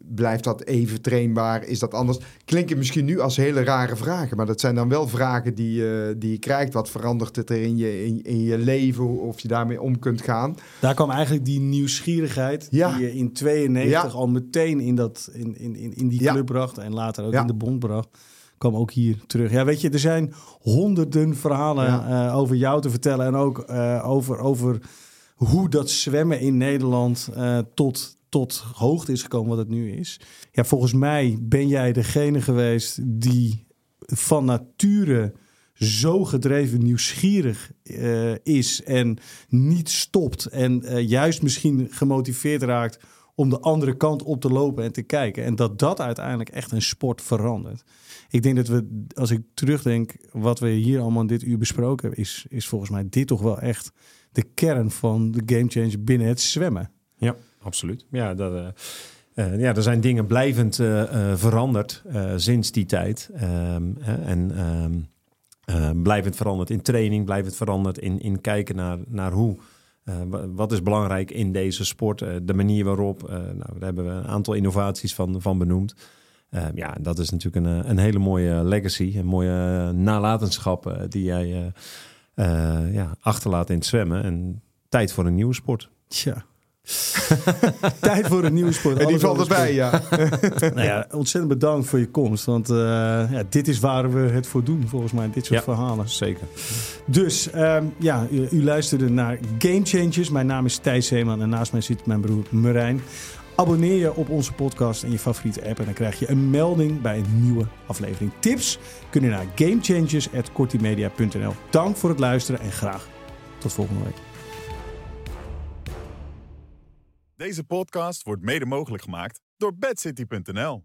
blijft dat even trainbaar? Is dat anders? Klinken misschien nu als hele rare vragen, maar dat zijn dan wel vragen die, uh, die je krijgt. Wat verandert het er in je, in, in, je leven? Of je daarmee om kunt gaan? Daar kwam eigenlijk die nieuwsgierigheid ja. die je in 92 ja. al meteen in, dat, in, in, in, in die club ja. bracht en later ook in de bond bracht. Kwam ook hier terug. Ja, weet je, er zijn honderden verhalen over jou te vertellen en ook over. over hoe dat zwemmen in Nederland uh, tot, tot hoogte is gekomen wat het nu is. Ja, volgens mij ben jij degene geweest die van nature zo gedreven nieuwsgierig uh, is en niet stopt en uh, juist misschien gemotiveerd raakt om de andere kant op te lopen en te kijken. En dat dat uiteindelijk echt een sport verandert. Ik denk dat we, als ik terugdenk, wat we hier allemaal dit uur besproken hebben, is, is volgens mij dit toch wel echt de kern van de game changer binnen het zwemmen. Ja, absoluut. Ja, dat, uh, uh, ja er zijn dingen blijvend uh, veranderd sinds die tijd. Um, en um, blijvend veranderd in training, blijvend veranderd in, in kijken naar, naar hoe. Wat is belangrijk in deze sport? de manier waarop. nou, daar hebben we een aantal innovaties van, van benoemd. ja, dat is natuurlijk een, een hele mooie legacy, een mooie nalatenschap die jij ja, achterlaat in het zwemmen. En tijd voor een nieuwe sport. Tja. Tijd voor een nieuwe sport. En die valt erbij, ja. nou ja. Ontzettend bedankt voor je komst. Want uh, ja, dit is waar we het voor doen, volgens mij. Dit soort ja, verhalen. Zeker. Dus um, ja, u, u, luisterde naar Game Changers. Mijn naam is Thijs Heeman en naast mij zit mijn broer Marijn. Abonneer je op onze podcast en je favoriete app en dan krijg je een melding bij een nieuwe aflevering. Tips kunnen naar gamechangers.kortimedia.nl. Dank voor het luisteren en graag tot volgende week. Deze podcast wordt mede mogelijk gemaakt door bedcity.nl.